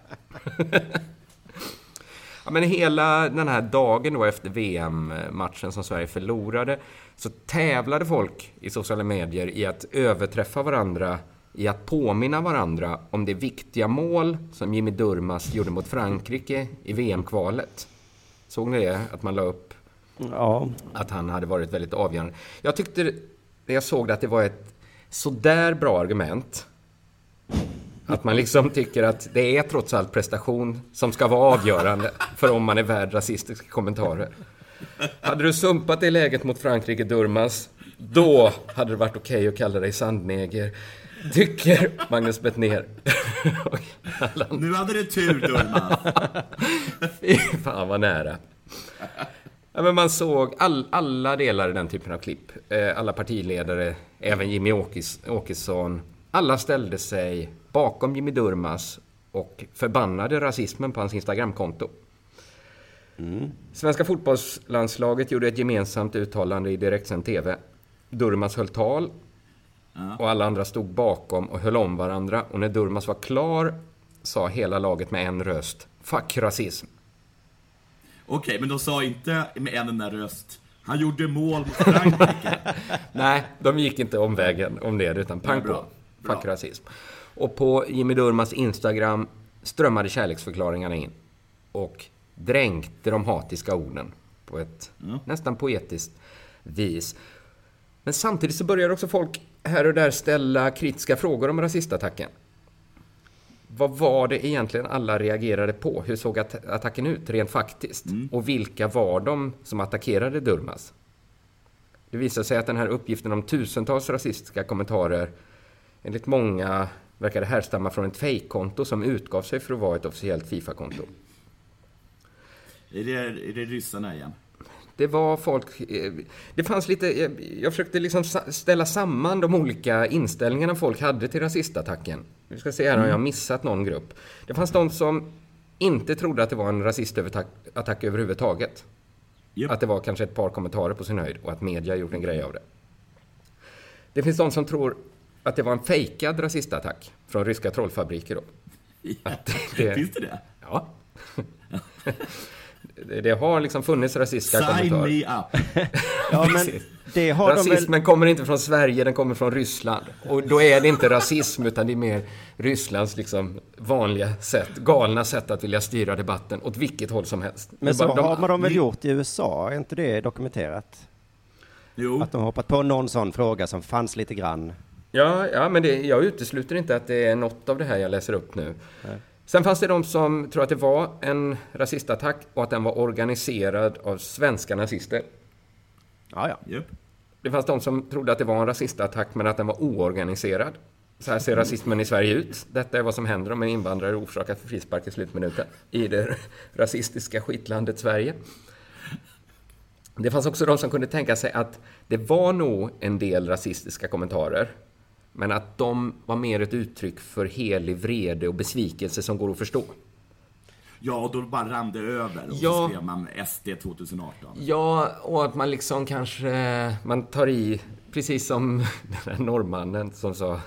Ja, men hela den här dagen då efter VM-matchen som Sverige förlorade så tävlade folk i sociala medier i att överträffa varandra i att påminna varandra om det viktiga mål som Jimmy Durmaz gjorde mot Frankrike i VM-kvalet. Såg ni det? Att man la upp Ja, att han hade varit väldigt avgörande. Jag tyckte, när jag såg det, att det var ett sådär bra argument. Att man liksom tycker att det är trots allt prestation som ska vara avgörande för om man är värd rasistiska kommentarer. Hade du sumpat det läget mot Frankrike, Durmas, då hade det varit okej okay att kalla dig sandneger. Tycker Magnus Bettner. nu hade du tur, Durmas. Fy fan vad nära. Ja, men man såg all, alla delar i den typen av klipp. Eh, alla partiledare, även Jimmy Åkes, Åkesson. Alla ställde sig bakom Jimmy Durmas och förbannade rasismen på hans Instagramkonto. Mm. Svenska fotbollslandslaget gjorde ett gemensamt uttalande i direktsänd TV. Durmas höll tal och alla andra stod bakom och höll om varandra. Och när Durmas var klar sa hela laget med en röst Fuck rasism. Okej, men de sa inte med en enda röst han gjorde mål mot Frankrike. Nej, de gick inte omvägen om det, utan pang på. Fuck rasism. Och på Jimmy Durmas Instagram strömmade kärleksförklaringarna in. Och dränkte de hatiska orden på ett mm. nästan poetiskt vis. Men samtidigt så börjar också folk här och där ställa kritiska frågor om rasistattacken. Vad var det egentligen alla reagerade på? Hur såg attacken ut rent faktiskt? Mm. Och vilka var de som attackerade Durmas? Det visade sig att den här uppgiften om tusentals rasistiska kommentarer enligt många verkade härstamma från ett fejkkonto som utgav sig för att vara ett officiellt Fifa-konto. Är det, är det ryssarna igen? Det var folk... Eh, det fanns lite... Jag försökte liksom ställa samman de olika inställningarna folk hade till rasistattacken. Vi ska se här om jag har missat någon grupp. Det fanns de som inte trodde att det var en rasistattack överhuvudtaget. Yep. Att det var kanske ett par kommentarer på sin höjd och att media gjort en grej av det. Det finns de som tror att det var en fejkad rasistattack från ryska trollfabriker då. Ja. Det, finns det det? Ja. det har liksom funnits rasistiska Sign kommentarer. Sign me up! ja, men det har Rasismen de väl... kommer inte från Sverige, den kommer från Ryssland. Och då är det inte rasism, utan det är mer Rysslands liksom vanliga sätt, galna sätt att vilja styra debatten åt vilket håll som helst. Men så de, har man de väl gjort i USA? Är inte det dokumenterat? Jo. Att de har hoppat på någon sån fråga som fanns lite grann. Ja, ja men det, jag utesluter inte att det är något av det här jag läser upp nu. Nej. Sen fanns det de som tror att det var en rasistattack och att den var organiserad av svenska nazister. Ja, ja. Yep. Det fanns de som trodde att det var en rasistattack men att den var oorganiserad. Så här ser rasismen i Sverige ut. Detta är vad som händer om en invandrare orsakar för frispark i slutminuten i det rasistiska skitlandet Sverige. Det fanns också de som kunde tänka sig att det var nog en del rasistiska kommentarer men att de var mer ett uttryck för helig vrede och besvikelse som går att förstå. Ja, och då bara rann det över och ja, så skrev man SD 2018. Ja, och att man liksom kanske, man tar i, precis som den där norrmannen som sa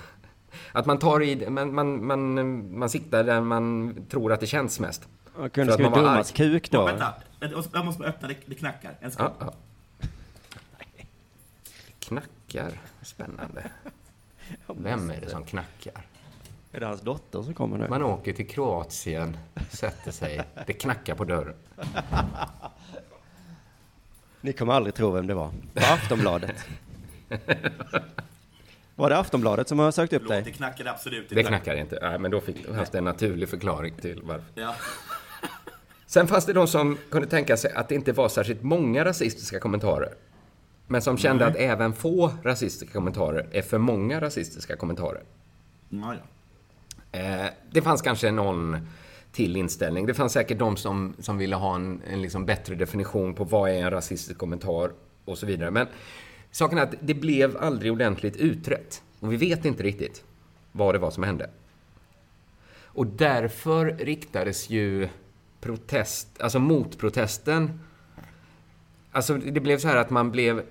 att man tar i, man, man, man, man siktar där man tror att det känns mest. Man kunde skriva Durmas kuk då. Ja, vänta, jag måste bara öppna, det, det knackar. En sekund. Ja, ja. Det knackar, spännande. Vem är det som knackar? Är det hans dotter som kommer nu? Man åker till Kroatien, sätter sig, det knackar på dörren. Ni kommer aldrig tro vem det var. Det var Aftonbladet. Var det Aftonbladet som har sökt upp dig? Det knackade absolut inte. Det knackade inte. Nej, men då fick fanns det en naturlig förklaring till varför. Ja. Sen fanns det de som kunde tänka sig att det inte var särskilt många rasistiska kommentarer. Men som kände Nej. att även få rasistiska kommentarer är för många rasistiska kommentarer. Ja. Eh, det fanns kanske någon till inställning. Det fanns säkert de som, som ville ha en, en liksom bättre definition på vad är en rasistisk kommentar och så vidare. Men saken är att det blev aldrig ordentligt utrett. Och vi vet inte riktigt vad det var som hände. Och därför riktades ju protest, alltså motprotesten Alltså det blev så här att man blev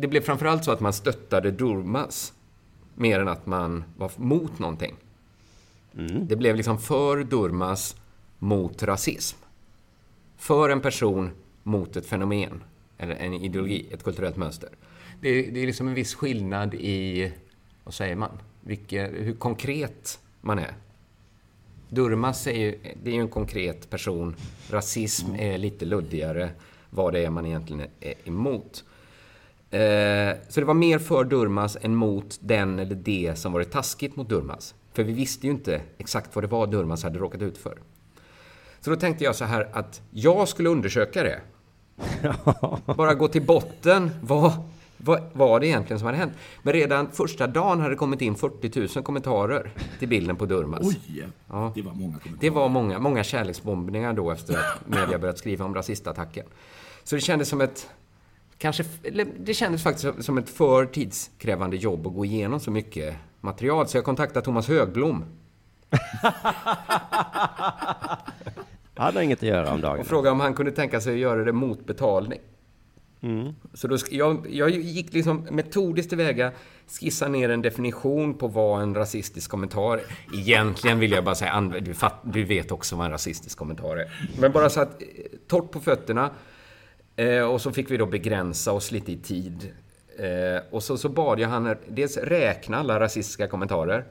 det blev framförallt så att man stöttade Durmas mer än att man var mot någonting. Mm. Det blev liksom för Durmas mot rasism. För en person mot ett fenomen, eller en ideologi, ett kulturellt mönster. Det är, det är liksom en viss skillnad i, vad säger man, Vilke, hur konkret man är. Durmas är ju, det är ju en konkret person. Rasism är lite luddigare vad det är man egentligen är emot. Eh, så det var mer för Durmas än mot den eller det som varit taskigt mot Durmas. För vi visste ju inte exakt vad det var Durmaz hade råkat ut för. Så då tänkte jag så här att jag skulle undersöka det. Bara gå till botten. Vad, vad var det egentligen som hade hänt? Men redan första dagen hade det kommit in 40 000 kommentarer till bilden på Durmaz. Oj! Ja. Det var många kommentarer. Det var många, många kärleksbombningar då efter att media börjat skriva om rasistattacken. Så det kändes som ett... Kanske, det kändes faktiskt som- ett för tidskrävande jobb att gå igenom så mycket material. Så jag kontaktade Thomas Högblom Han hade inget att göra om dagen. och frågade om han kunde tänka sig att göra det mot betalning. Så då, jag, jag gick liksom metodiskt tillväga, skissa ner en definition på vad en rasistisk kommentar är. Egentligen vill jag bara säga, du vet också vad en rasistisk kommentar är. Men bara så att, eh, torrt på fötterna. Eh, och så fick vi då begränsa oss lite i tid. Eh, och så, så bad jag han dels räkna alla rasistiska kommentarer,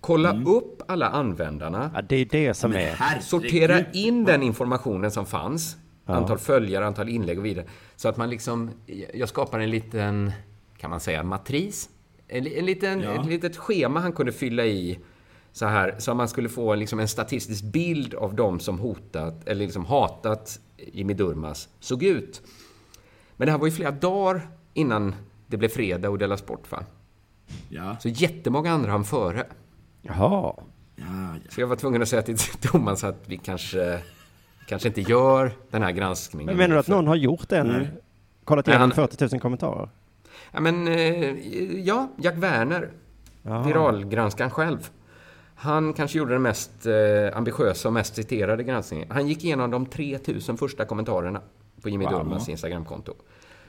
kolla upp alla användarna, Ja, det är det som är... herregud. sortera in den informationen som fanns. Antal följare, antal inlägg och vidare. Så att man liksom, jag skapar en liten, kan man säga, matris? En, en liten, Ja. ett litet schema han kunde fylla i så här, så att man skulle få liksom en statistisk bild av de som hotat, eller liksom hatat Jimmy Durmaz såg ut. Men det här var ju flera dagar innan det blev fredag och Della Sport, va? Ja, Så jättemånga andra han före. Jaha. ja, ja. Så jag var tvungen att säga till Thomas att vi kanske, kanske inte gör den här granskningen. Men menar du att någon har gjort den? Nej. Kollat igenom han- 40 000 kommentarer? Ja, men, eh, ja, Jack Werner, Ja. viralgranskaren själv. Han kanske gjorde den mest eh, ambitiösa och mest citerade granskningen. Han gick igenom de 3000 första kommentarerna på Jimmy Wow. Durmaz Instagramkonto.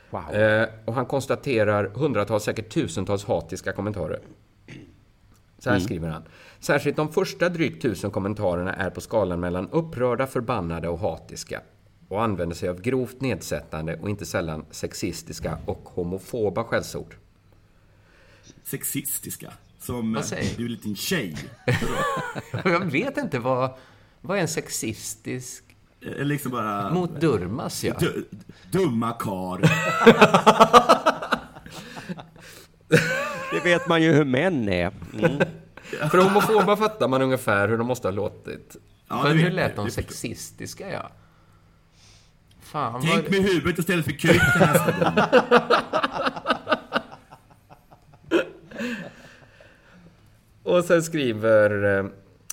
Wow. Eh, och han konstaterar hundratals, säkert tusentals hatiska kommentarer. Så här skriver han. Särskilt de första drygt tusen kommentarerna är på skalan mellan upprörda, förbannade och hatiska och använder sig av grovt nedsättande och inte sällan sexistiska och homofoba skällsord. Sexistiska. Som Vad eh, säger du är en liten tjej. Jag vet inte vad, vad är en sexistisk... Eh, liksom bara... Mot Durmaz, ja. Du, dumma kar. Det vet man ju hur män är. Mm. För homofoba fattar man ungefär hur de måste ha låtit. Ja, Men det hur lät de sexistiska, ja? Fan, Tänk vad... med huvudet istället för kuken nästa gång. Och sen skriver eh,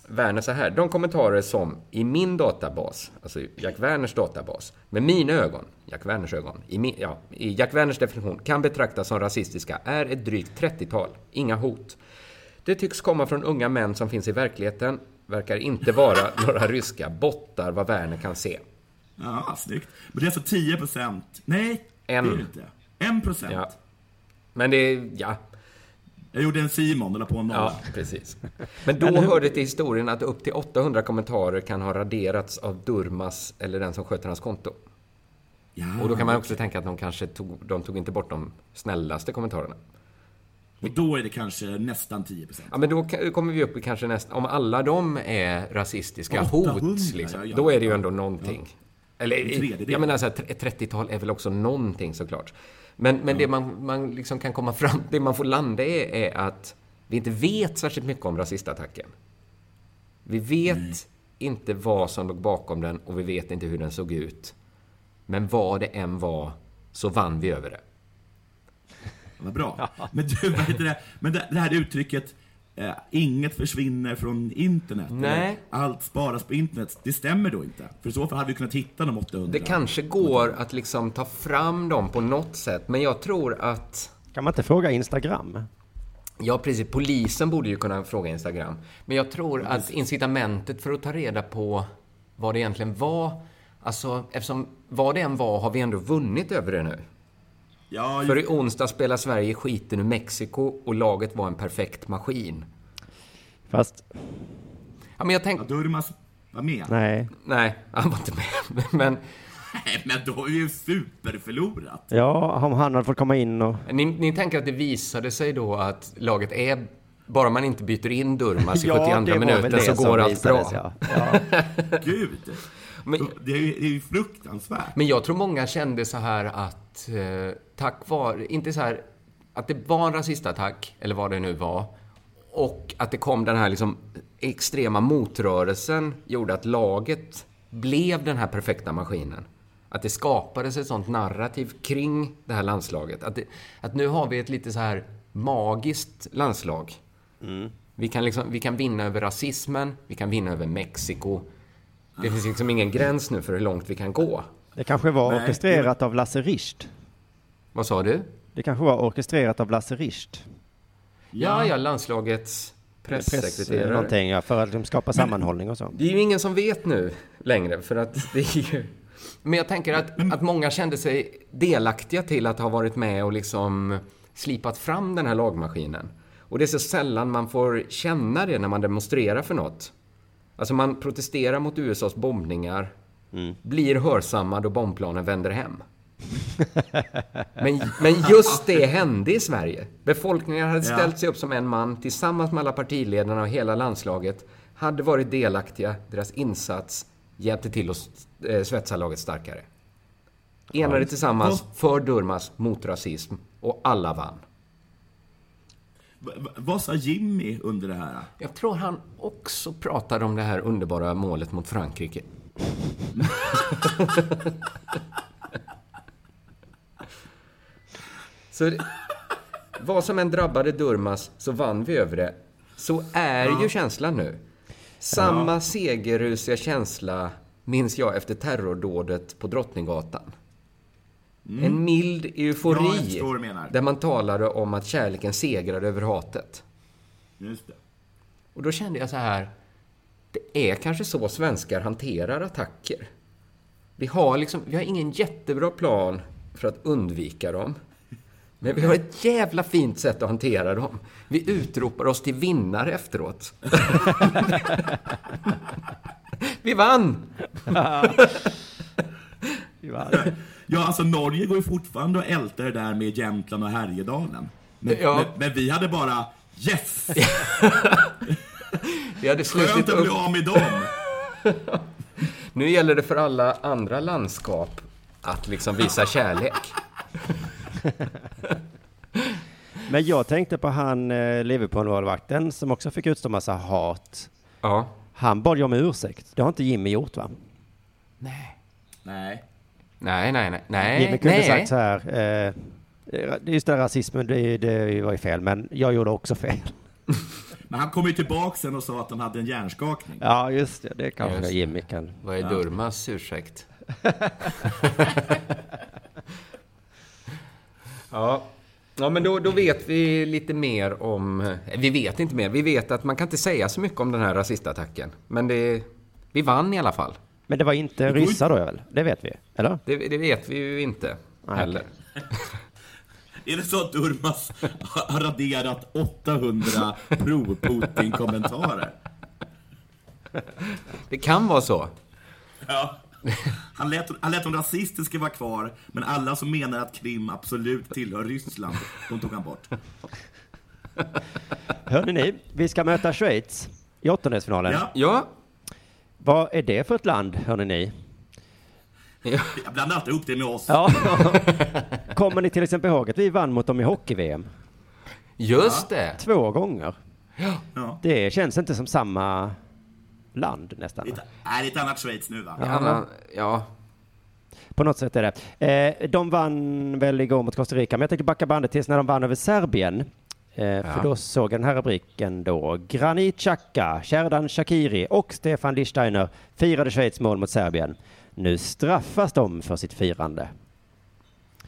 Werner så här. De kommentarer som i min databas, alltså Jack Werners databas, med mina ögon, Jack Werners ögon, i, min, ja, i Jack Werners definition, kan betraktas som rasistiska är ett drygt 30-tal. Inga hot. Det tycks komma från unga män som finns i verkligheten, verkar inte vara några ryska bottar vad Werner kan se. Ja, snyggt. Men det är alltså 10 procent. Nej, En. det är det inte. En procent. Ja. Men det, är- ja, Jag gjorde en Simon och la på en nolla. Ja, precis. Men då hör det till historien att upp till 800 kommentarer kan ha raderats av Durmas eller den som sköter hans konto. Ja, Och då kan man också tänka att de kanske tog, de tog inte bort de snällaste kommentarerna. Och då är det kanske nästan 10 procent. Ja, men då kommer vi upp i kanske nästan, om alla de är rasistiska 800, hot, liksom, ja, ja, då är det ju ändå någonting. Eller, En tredjedel. jag menar så här, ett 30-tal är väl också någonting såklart. Men, men det man, man liksom kan komma fram, det man får landa i är att vi inte vet särskilt mycket om rasistattacken. Vi vet inte vad som låg bakom den och vi vet inte hur den såg ut. Men vad det än var så vann vi över det. Vad bra. Men du, vad heter det? Men det, det här uttrycket, eh, inget försvinner från internet. Nej. Allt sparas på internet. Det stämmer då inte. För i så fall hade vi kunnat hitta de 800. Det kanske går att liksom ta fram dem på något sätt, men jag tror att Kan man inte fråga Instagram? Ja, precis. Polisen borde ju kunna fråga Instagram. Men jag tror att incitamentet för att ta reda på vad det egentligen var, alltså eftersom vad det än var har vi ändå vunnit över det nu. Ja, För i onsdag spelar Sverige skiten ur Mexiko och laget var en perfekt maskin. Fast, Ja, men jag ja, tänkte... Durmaz var med. Nej, nej. han var inte med. Men Nej, men då har vi ju superförlorat. Ja, om han hade fått komma in och... ni, ni tänker att det visade sig då att laget är... Bara man inte byter in Durmaz i 72 minuten så går allt bra. visades, Ja. Ja. Gud. Men, Det är, ju, det är ju fruktansvärt. Men jag tror många kände så här att eh, tack vare, inte så här, att det var en rasistattack, eller vad det nu var, och att det kom den här liksom extrema motrörelsen gjorde att laget blev den här perfekta maskinen. Att det skapades ett sånt narrativ kring det här landslaget. Att, det, att nu har vi ett lite så här magiskt landslag. Vi, kan liksom, vi kan vinna över rasismen, vi kan vinna över Mexiko. Det finns liksom ingen gräns nu för hur långt vi kan gå. Det kanske var Nej, orkestrerat av Lasse Richt. Vad sa du? Det kanske var orkestrerat av Lasse Richt. Ja, ja, landslagets Press, pressekreterare. någonting, ja, för att de skapar sammanhållning och så. Det är ju ingen som vet nu längre, för att det är ju... Men jag tänker att, att många kände sig delaktiga till att ha varit med och liksom slipat fram den här lagmaskinen. Och det är så sällan man får känna det när man demonstrerar för något. Alltså man protesterar mot USAs bombningar, blir hörsamma då bombplanen vänder hem. Men, men just det hände i Sverige. Befolkningen hade Ja. ställt sig upp som en man tillsammans med alla partiledarna och hela landslaget. Hade varit delaktiga. Deras insats hjälpte till att eh, svetsa laget starkare. Enade tillsammans för Durmas mot rasism och alla vann. Vad sa Jimmy under det här? Jag tror han också pratade om det här underbara målet mot Frankrike. Så vad som än drabbade Durmas så vann vi över det. Så är ju känslan nu. Samma segerrusiga känsla minns jag efter terrordådet på Drottninggatan. En mild Ja, eufori menar. där man talade om att kärleken segrade över hatet. Just det. Och då kände jag så här, det är kanske så svenskar hanterar attacker. Vi har liksom, vi har ingen jättebra plan för att undvika dem. Men vi har ett jävla fint sätt att hantera dem. Vi utropar oss till vinnare efteråt. vi vann! Ja, alltså Norge går ju fortfarande och ältar det där med Jämtland och Härjedalen. Men, Ja. men, men vi hade bara yes! Vi hade Skönt att bli av med dem. Nu gäller det för alla andra landskap att liksom visa kärlek. Men jag tänkte på han eh, Liverpool-målvakten som också fick utstå massa hat. Ja. Han bad ju om ursäkt. Det har inte Jimmy gjort va? Nej. Nej. Nej, nej, nej. Nej, Jimmy kunde nej. sagt så här. Eh, just det här rasismen, det, det var ju fel, men jag gjorde också fel. Men han kom ju tillbaka sen och sa att han hade en hjärnskakning. Ja, just det. Det kanske Just det. Jimmy kan. Vad är Durmas ursäkt? ja. ja, men då, då vet vi lite mer om... eh, Vi vet inte mer. Vi vet att man kan inte säga så mycket om den här rasistattacken. Men det, vi vann i alla fall. Men det var inte ju- ryssar då väl? Det vet vi, eller? Det, det vet vi ju inte Nej, heller. Är det så att Durmas har raderat 800 pro-Putin-kommentarer? Det kan vara så. Ja. Han lät, han lät de rasistiska vara kvar, men alla som menar att Krim absolut tillhör Ryssland, de tog han bort. Hörni ni, vi ska möta Schweiz i åttondelsfinalen. Ja, Ja. Vad är det för ett land, hörni ni? ja. jag blandar alltid ihop det med oss. Ja. Kommer ni till exempel ihåg att vi vann mot dem i hockey-VM? Just det. Två gånger. Ja. Det känns inte som samma land nästan. Det är ett- annat Schweiz nu va? Ja. Anna, ja. På något sätt är det. Eh, de vann väl igår mot Costa Rica, men jag tänkte backa bandet tills när de vann över Serbien. Eh, För då såg jag den här rubriken då. Granit Xhaka, Sherdan Shakiri och Stefan Lichtsteiner firade Schweiz mål mot Serbien. Nu straffas de för sitt firande.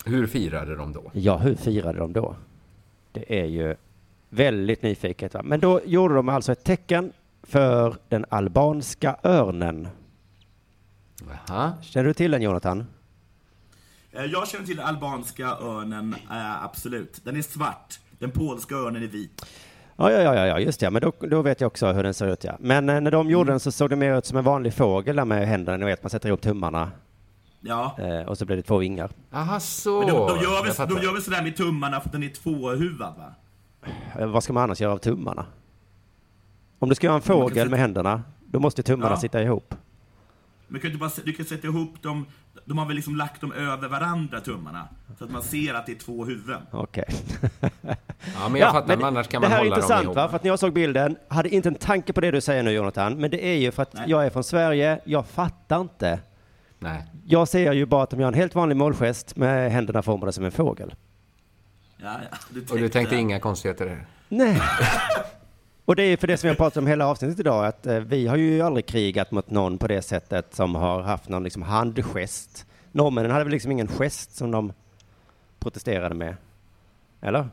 Hur firade de då? Ja, hur firade de då? Det är ju väldigt nyfiket. Va? Men då gjorde de alltså ett tecken för den albanska örnen. Jaha. Känner du till den, Jonathan? Eh, Jag känner till albanska örnen, eh, absolut. Den är svart. Den polska örnen är vit. Ja, ja, ja, ja, just det. Men då, då vet jag också hur den ser ut, ja. Men eh, när de gjorde den så såg det mer ut som en vanlig fågel där med händerna. Ni vet, man sätter ihop tummarna Ja. eh, och så blir det två vingar. Aha, så. Men de, de, gör väl, de gör väl sådär med tummarna för att den är tvåhuvad va? Eh, vad ska man annars göra av tummarna? Om du ska göra en fågel sätta- med händerna, då måste tummarna Ja. sitta ihop. Men kan du, bara, du kan sätta ihop dem, de har väl liksom lagt dem över varandra tummarna. Så att man ser att det är två huvuden. Okej. Ja, men jag fattar, men annars kan man Det här är hålla dem intressant ihop. va, för att när jag såg bilden, hade inte en tanke på det du säger nu Jonathan, men det är ju för att Nej. jag är från Sverige, jag fattar inte. Nej. Jag ser ju bara att de gör en helt vanlig målgest med händerna formade som en fågel. Ja, ja, du Och du tänkte inga konstigheter? Nej. Och det är för det som jag pratat om hela avsnittet idag, att eh, vi har ju aldrig krigat mot någon på det sättet som har haft någon liksom handgest. Norrmännen hade väl liksom ingen gest som de protesterade med? Eller?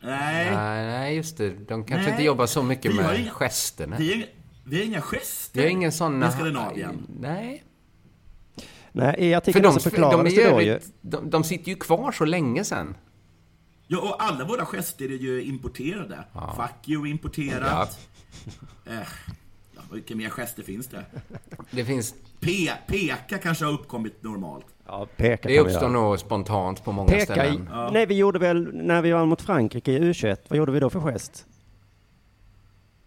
Nej, Nej, nej, just det. De kanske Nej. inte jobbar så mycket med inga- gesterna. vi har, vi har inga gester Vi har ingen sån... i Skandinavien. Nej. Nej, i För artikeln de, så de, förklaras är det då ju. de, de sitter ju kvar så länge sen. Ja, och alla våra gester är ju importerade. Fuck you importerat. Eh, ja, vilka mer gester finns det? Det finns... Pe peka kanske har uppkommit normalt. Ja, peka Det uppstår nog spontant på många Peka i, ställen. Nej, vi gjorde väl, när vi vann mot Frankrike i U21, vad gjorde vi då för gest?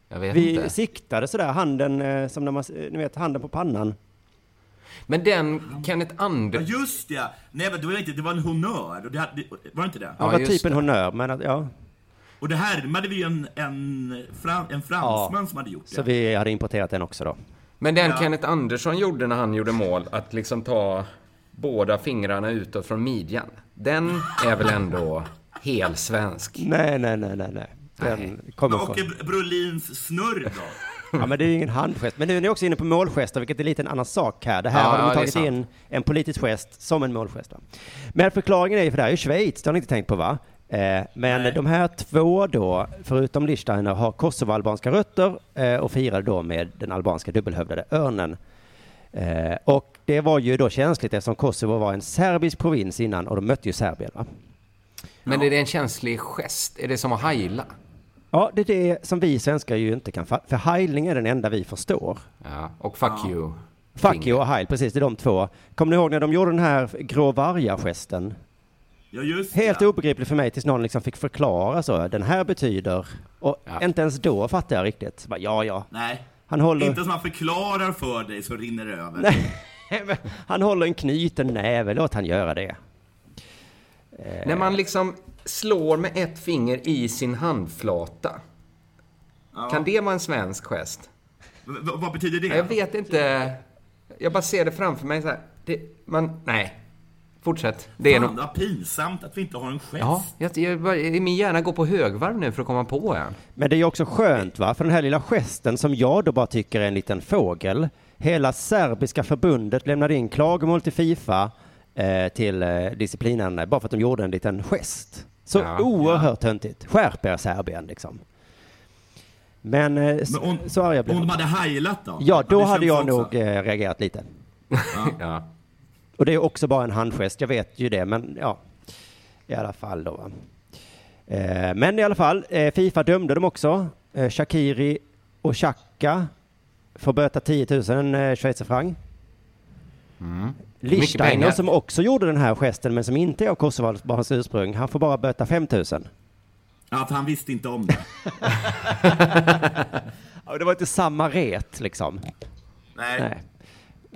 Jag vet Vi inte. siktade sådär handen, eh, som när man, eh, ni vet, handen på pannan. Men den Kenneth Ja, Anders... just det! Nej, men det var inte, det var en honnör. Och det, hade- var det inte det? Ja, Ja, det var typ en det. honnör, men att, ja. Och det härmade vi ju en, en, fran, en fransman som hade gjort det. Så vi hade importerat den också då. Men den Ja. Kenneth Andersson gjorde när han gjorde mål, att liksom ta båda fingrarna utåt från midjan. Den är väl ändå helsvensk? Nej, nej, nej, nej, nej. Den kommer Och från... Brolins snurr då? Ja, men det är ju ingen handgest. Men nu är ni också inne på målgester, vilket är lite en annan sak här. Det här Ja, har ja, de är tagit in en politisk gest som en målgest. va? Men förklaringen är ju, för det här är ju Schweiz, det har ni inte tänkt på va? Eh, men Nej. de här två då, förutom Liechtensteiner, har kosovoalbanska rötter eh, och firade då med den albanska dubbelhövdade örnen. Eh, och det var ju då känsligt eftersom Kosovo var en serbisk provins innan och de mötte ju Serbien. Va? Men är det en känslig gest? Är det som att heila? Ja, det är det som vi svenskar ju inte kan. För heilning är den enda vi förstår. Ja, och fuck you. Fuck finger. you och heil, precis, det är de två. Kommer ni ihåg när de gjorde den här grå vargar-gesten? Ja, just Helt det. obegripligt för mig tills någon liksom fick förklara så. Den här betyder... Och Ja. inte ens då fattade jag riktigt. Så bara, ja, ja. Nej. Han håller... Inte som man förklarar för dig så rinner det över. Nej, han håller en knuten näve, låt han göra det. När man liksom slår med ett finger i sin handflata. Ja. Kan det vara en svensk gest? V- vad betyder det? Jag vet inte. Jag bara ser det framför mig så här. Det, man, nej. Fortsätt. Det är Fan, nog... vad pinsamt att vi inte har en gest. Ja, jag, jag, min hjärna går på högvarv nu för att komma på en. Men det är ju också skönt va, för den här lilla gesten som jag då bara tycker är en liten fågel. Hela serbiska förbundet lämnade in klagomål till Fifa eh, till eh, bara för att de gjorde en liten gest. Så Ja, oerhört töntigt. Skärp er Serbien liksom. Men, eh, Men om, så arga blev om de jag. hade heilat då? Ja, då hade jag också. nog eh, reagerat lite. Ja. Och det är också bara en handgest, jag vet ju det, men ja. I alla fall då. va. Eh, men i alla fall, eh, Fifa dömde dem också. Eh, Shakiri och Xhaka får böta 10 000 eh, schweizerfranc. Mm. Lichsteiner som också gjorde den här gesten men som inte är av kosovoalbanskt ursprung, han får bara böta 5 000. Ja, för han visste inte om det. Ja, det var inte samma ret liksom. Nej. Nej.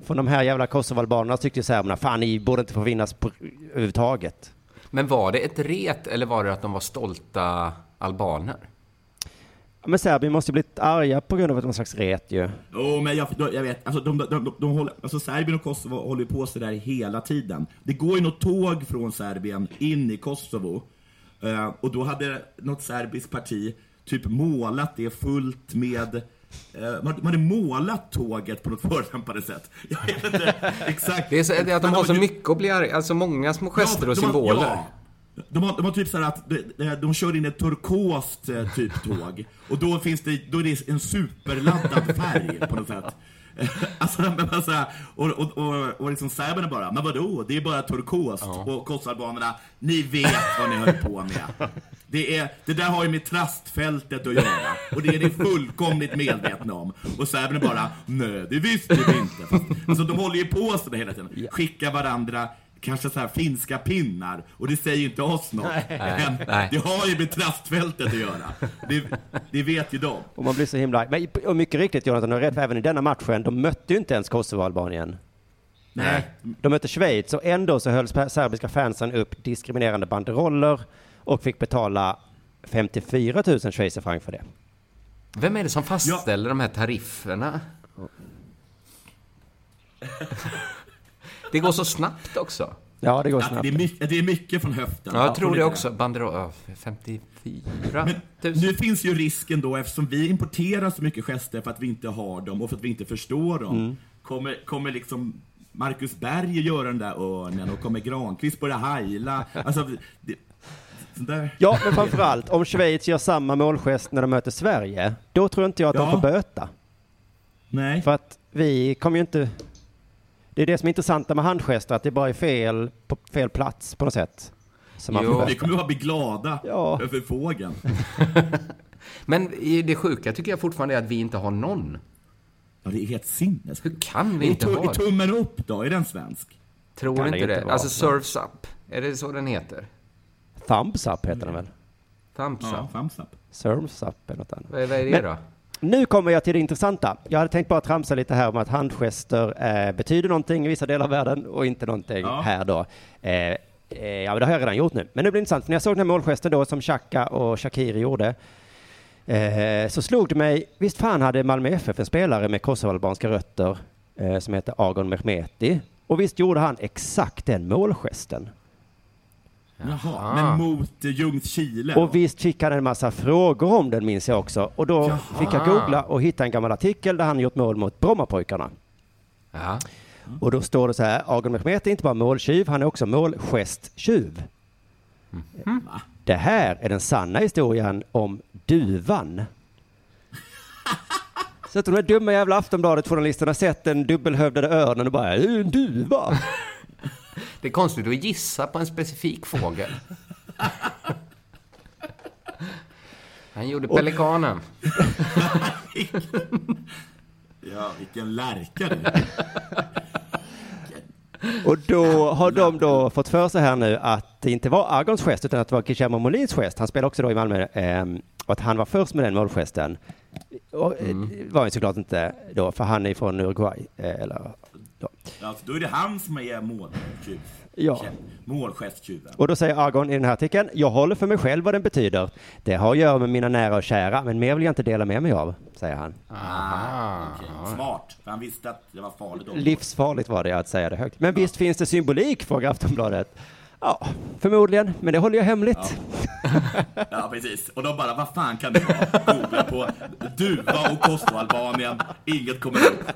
Från de här jävla kosovoalbanerna tyckte serberna, fan ni borde inte få vinnas på, överhuvudtaget. Men var det ett ret eller var det att de var stolta albaner? Men Serbien måste ju blivit arga på grund av ett någon slags ret ju. Jo, men jag, jag vet, alltså, de, de, de, de håller, alltså Serbien och Kosovo håller på så där hela tiden. Det går ju något tåg från Serbien in i Kosovo. Eh, och då hade något serbiskt parti typ målat det fullt med eh, man, man hade målat tåget på något förolämpande sätt. Jag vet inte exakt. Det är, så, det är att de har så mycket att bli arga, alltså många små gester Ja, och de har- symboler. Ja. De har, de har typ så här att de, de, kör in ett turkost eh, typ tåg och då finns det, då är det en superladdad färg på något sätt. Alltså, men så här, och, och, och, och liksom serberna bara, men vadå, det är bara turkost. Och kosovoalbanerna, ni vet vad ni höll på med. Det, är, det där har ju med trastfältet att göra. Och det är ni fullkomligt medvetna om. Och serberna bara, nej det visste vi inte. Fast, alltså de håller ju på sådär hela tiden. Skickar varandra kanske så här finska pinnar och det säger ju inte oss något. Men nej. det har ju med trastfältet att göra. Det, det vet ju de. Och man blir så himla. Men och mycket riktigt Jonathan, du har rätt, för även i denna matchen, de mötte ju inte ens Kosovo-Albanien. Nej. De mötte Schweiz och ändå så höll serbiska fansen upp diskriminerande banderoller och fick betala 54 000 schweizerfranc för det. Vem är det som fastställer de här tarifferna? Det går så snabbt också. Ja, det går snabbt. det, är mycket, det är mycket från höften. Ja, jag tror det också. Banderoll... ja, 54 Men 000. nu finns ju risken då, eftersom vi importerar så mycket gester för att vi inte har dem och för att vi inte förstår dem, Mm. kommer, kommer liksom Marcus Berg göra den där örnen och kommer Granqvist börja heila? Alltså, det, där. Ja, men framförallt om Schweiz gör samma målgest när de möter Sverige, då tror inte jag att de Ja. får böta. Nej. För att vi kommer ju inte... Det är det som är intressant med handgester, att det bara är fel på fel plats på något sätt. Man Jo. Vi kommer bara bli glada Ja. över fågeln. Men det sjuka tycker jag fortfarande är att vi inte har någon. Ja, det är helt sinnes. Hur kan vi inte ha är det? tummen upp då? Är den svensk? Tror Kan det inte inte det. vara. Alltså Surfs Up. Är det så den heter? Thumbs up heter den väl? Thumbs Ja, Up. thumbs up. Surfs up eller något annat. Vad är, vad är det Men- då? Nu kommer jag till det intressanta. Jag hade tänkt bara tramsa lite här om att handgester eh, betyder någonting i vissa delar av världen och inte någonting Ja. här då. Eh, eh, ja, men det har jag redan gjort nu. Men nu blir det intressant, för när jag såg den här målgesten då som Xhaka och Shakiri gjorde, eh, så slog det mig, visst fan hade Malmö FF en spelare med kosovoalbanska rötter eh, som heter Agon Mehmeti. Och visst gjorde han exakt den målgesten. Jaha, men mot eh, Ljungskile? Och visst fick han en massa frågor om den minns jag också. Och då Jaha. fick jag googla och hitta en gammal artikel där han gjort mål mot Brommapojkarna. Ja. Och då står det så här, Agon Mehmet är inte bara måltjuv, han är också målgesttjuv. Va? Det här är den sanna historien om duvan. Så att de här dumma jävla Aftonbladet-journalisterna sett den dubbelhövdade örnen och bara, "Det är en duva. Det är konstigt att gissa på en specifik fågel. Han gjorde pelikanen. Ja, vilken lärka du. Och då har de då fått för sig här nu att det inte var Agons gest utan att det var Guillermo Molins gest. Han spelade också då i Malmö ehm, och att han var först med den målgesten. Och, eh, Det var ju såklart inte då, för han är från Uruguay. eh, Eller, Alltså, då är det han som är måltjuv. Ja. Målgesttjuven. Och då säger Agon i den här artikeln, jag håller för mig själv vad den betyder. Det har att göra med mina nära och kära, men mer vill jag inte dela med mig av, säger han. Ah, okej. Smart, för han visste att det var farligt. också. Livsfarligt var det att säga det högt. Men visst finns det symbolik, frågar Aftonbladet. Ja, förmodligen, men det håller jag hemligt. Ja, precis. Och de bara, vad fan kan det vara? Googla på duva och Kosovo-Albanien. Inget kommer upp.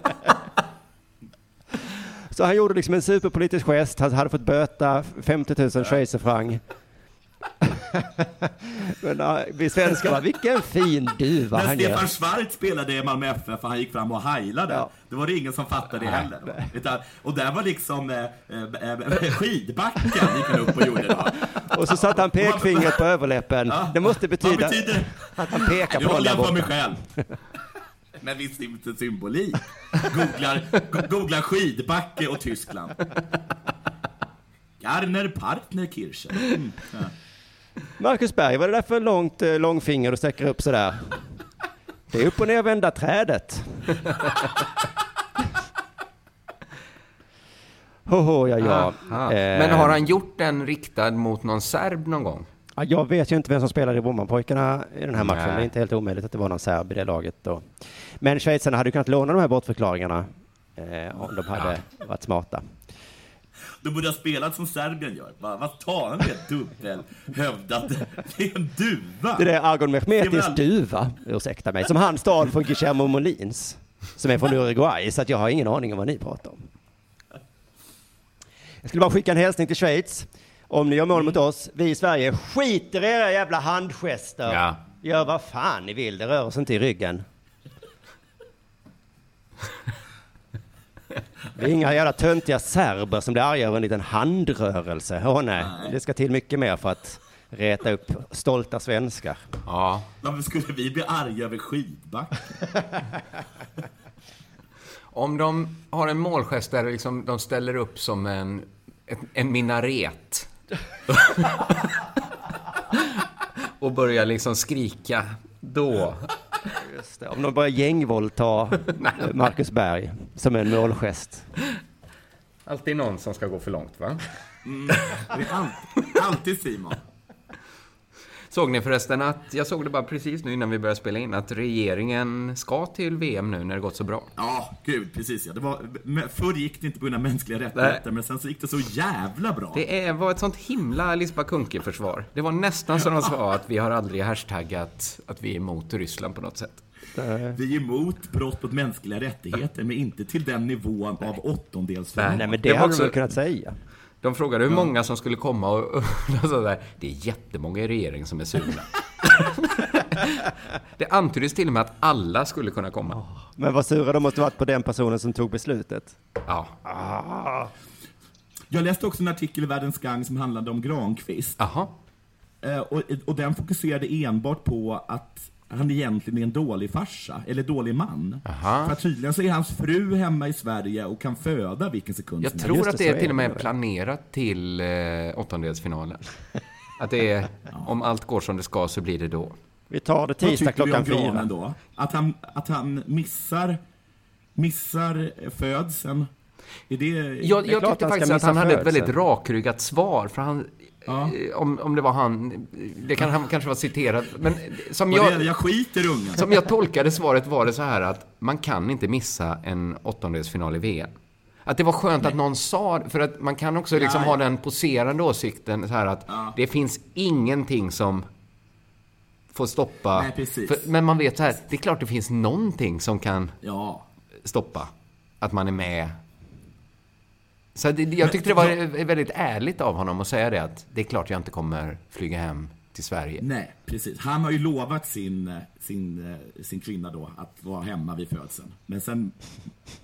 Så han gjorde liksom en superpolitisk gest, han hade fått böta 50 000 schweizerfranc. Men vi svenskar bara, vilken fin duva När han Stefan gör. Schwarz spelade i Malmö FF han gick fram och heilade, Ja. då var det ingen som fattade det heller. Utan, och där var liksom eh, eh, eh, skidbacken gick han upp och gjorde då. Och så satte han pekfingret på överläppen. Ja. Det måste betyda betyder att han pekar på den jag där för mig borta. själv. Men visst inte symbolik. Googlar, go- googlar skidbacke och Tyskland. Garner Partnerkirchen. Mm. Ja. Marcus Berg, vad är det där för långt eh, långfinger du sträcker upp sådär? Det är upp och ner vända trädet. Hoho, ja, ja. Eh, Men har han gjort den riktad mot någon serb någon gång? ja, Jag vet ju inte vem som spelade i Brommapojkarna i den här matchen. Nej. Det är inte helt omöjligt att det var någon serb i det laget då. Men schweizarna hade kunnat låna de här bortförklaringarna eh, om de hade varit smarta. De borde ha spelat som Serbien gör. Vad, tar han med dubbelhövdat? Det är en duva! Det är Argon Mehmetis väl- duva, ursäkta mig, som han stal från Guillermo Molins, som är från Uruguay, så att jag har ingen aning om vad ni pratar om. Jag skulle bara skicka en hälsning till Schweiz. Om ni gör mål mot oss, vi i Sverige skiter i era jävla handgester. Ja. Gör vad fan ni vill, det rör oss inte i ryggen. Vi är inga jävla töntiga serber som blir arga över en liten handrörelse. Åh nej, det ska till mycket mer för att reta upp stolta svenskar. Ja. Varför skulle vi bli arga över skidbacken? Om de har en målgest där liksom de ställer upp som en, en, en minaret. och börjar liksom skrika. Då. Just det, om de börjar gängvåldta Marcus Berg som en målgest. Alltid någon som ska gå för långt, va? Det är all, alltid Simon. Såg ni förresten att, jag såg det bara precis nu innan vi började spela in, att regeringen ska till VM nu när det gått så bra. Ja, gud, precis ja. Det var, förr gick det inte på grund av mänskliga rättigheter, men sen så gick det så jävla bra. Det är, var ett sånt himla Lisba Kuhnke-försvar. Det var nästan som de sa att vi har aldrig hashtaggat att vi är emot Ryssland på något sätt. Vi är emot brott mot mänskliga rättigheter, men inte till den nivån av åttondelsfinal. Nej, men Det det hade också- du väl kunnat säga. De frågade hur många som skulle komma och, och de sa där, det är jättemånga i regeringen som är sugna. det antyddes till och med att alla skulle kunna komma. Men vad sura de måste varit på den personen som tog beslutet. Ja. Jag läste också en artikel i Världens Gang som handlade om Granqvist. Jaha. Eh, och, och den fokuserade enbart på att han egentligen är en dålig farsa, eller dålig man. Aha. För tydligen så är hans fru hemma i Sverige och kan föda vilken sekund Jag som tror just att det, det är till och det med planerat till eh, åttondelsfinalen. Att det är, om allt går som det ska så blir det då. Vi tar det Vad tisdag klockan fyra. då? Att han, att han missar, missar födseln? Är det... Jag, är jag tyckte faktiskt att han hade ett väldigt rakryggat svar. För han, Ja. eh, om, om det var han, det kan han kanske vara citerad. Men som det? jag, jag skiter ungen. som jag tolkade svaret var det så här att man kan inte missa en åttondelsfinal i VM. Att det var skönt att någon sa för att man kan också liksom Ja, ha ja. den poserande åsikten så här att det finns ingenting som får stoppa. Nej. För, men man vet så här, det är klart det finns någonting som kan stoppa att man är med. Så det, jag tyckte det var väldigt ärligt av honom att säga det att det är klart jag inte kommer flyga hem till Sverige. Nej, precis. Han har ju lovat sin, sin, sin kvinna då att vara hemma vid födseln. Men sen,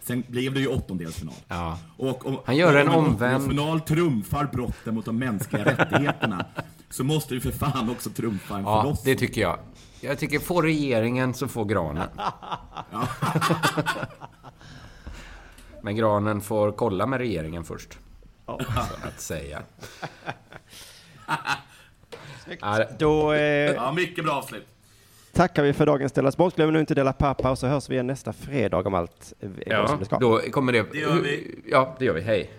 sen blev det ju åttondelsfinal. Ja. Och om, Han gör en om omvänd- åttondelsfinal trumfar brotten mot de mänskliga rättigheterna så måste det för fan också trumfa en Ja, förlossning. det tycker jag. Jag tycker, får regeringen så får granen. Men granen får kolla med regeringen först. Så att säga. Ja, Då eh, Ja, mycket bra avslut. tackar vi för dagens Della Sport. Glöm nu inte dela pappa och så hörs vi igen nästa fredag om allt eh, ja, som det ska. då kommer det... Det gör vi. Ja, det gör vi. Hej.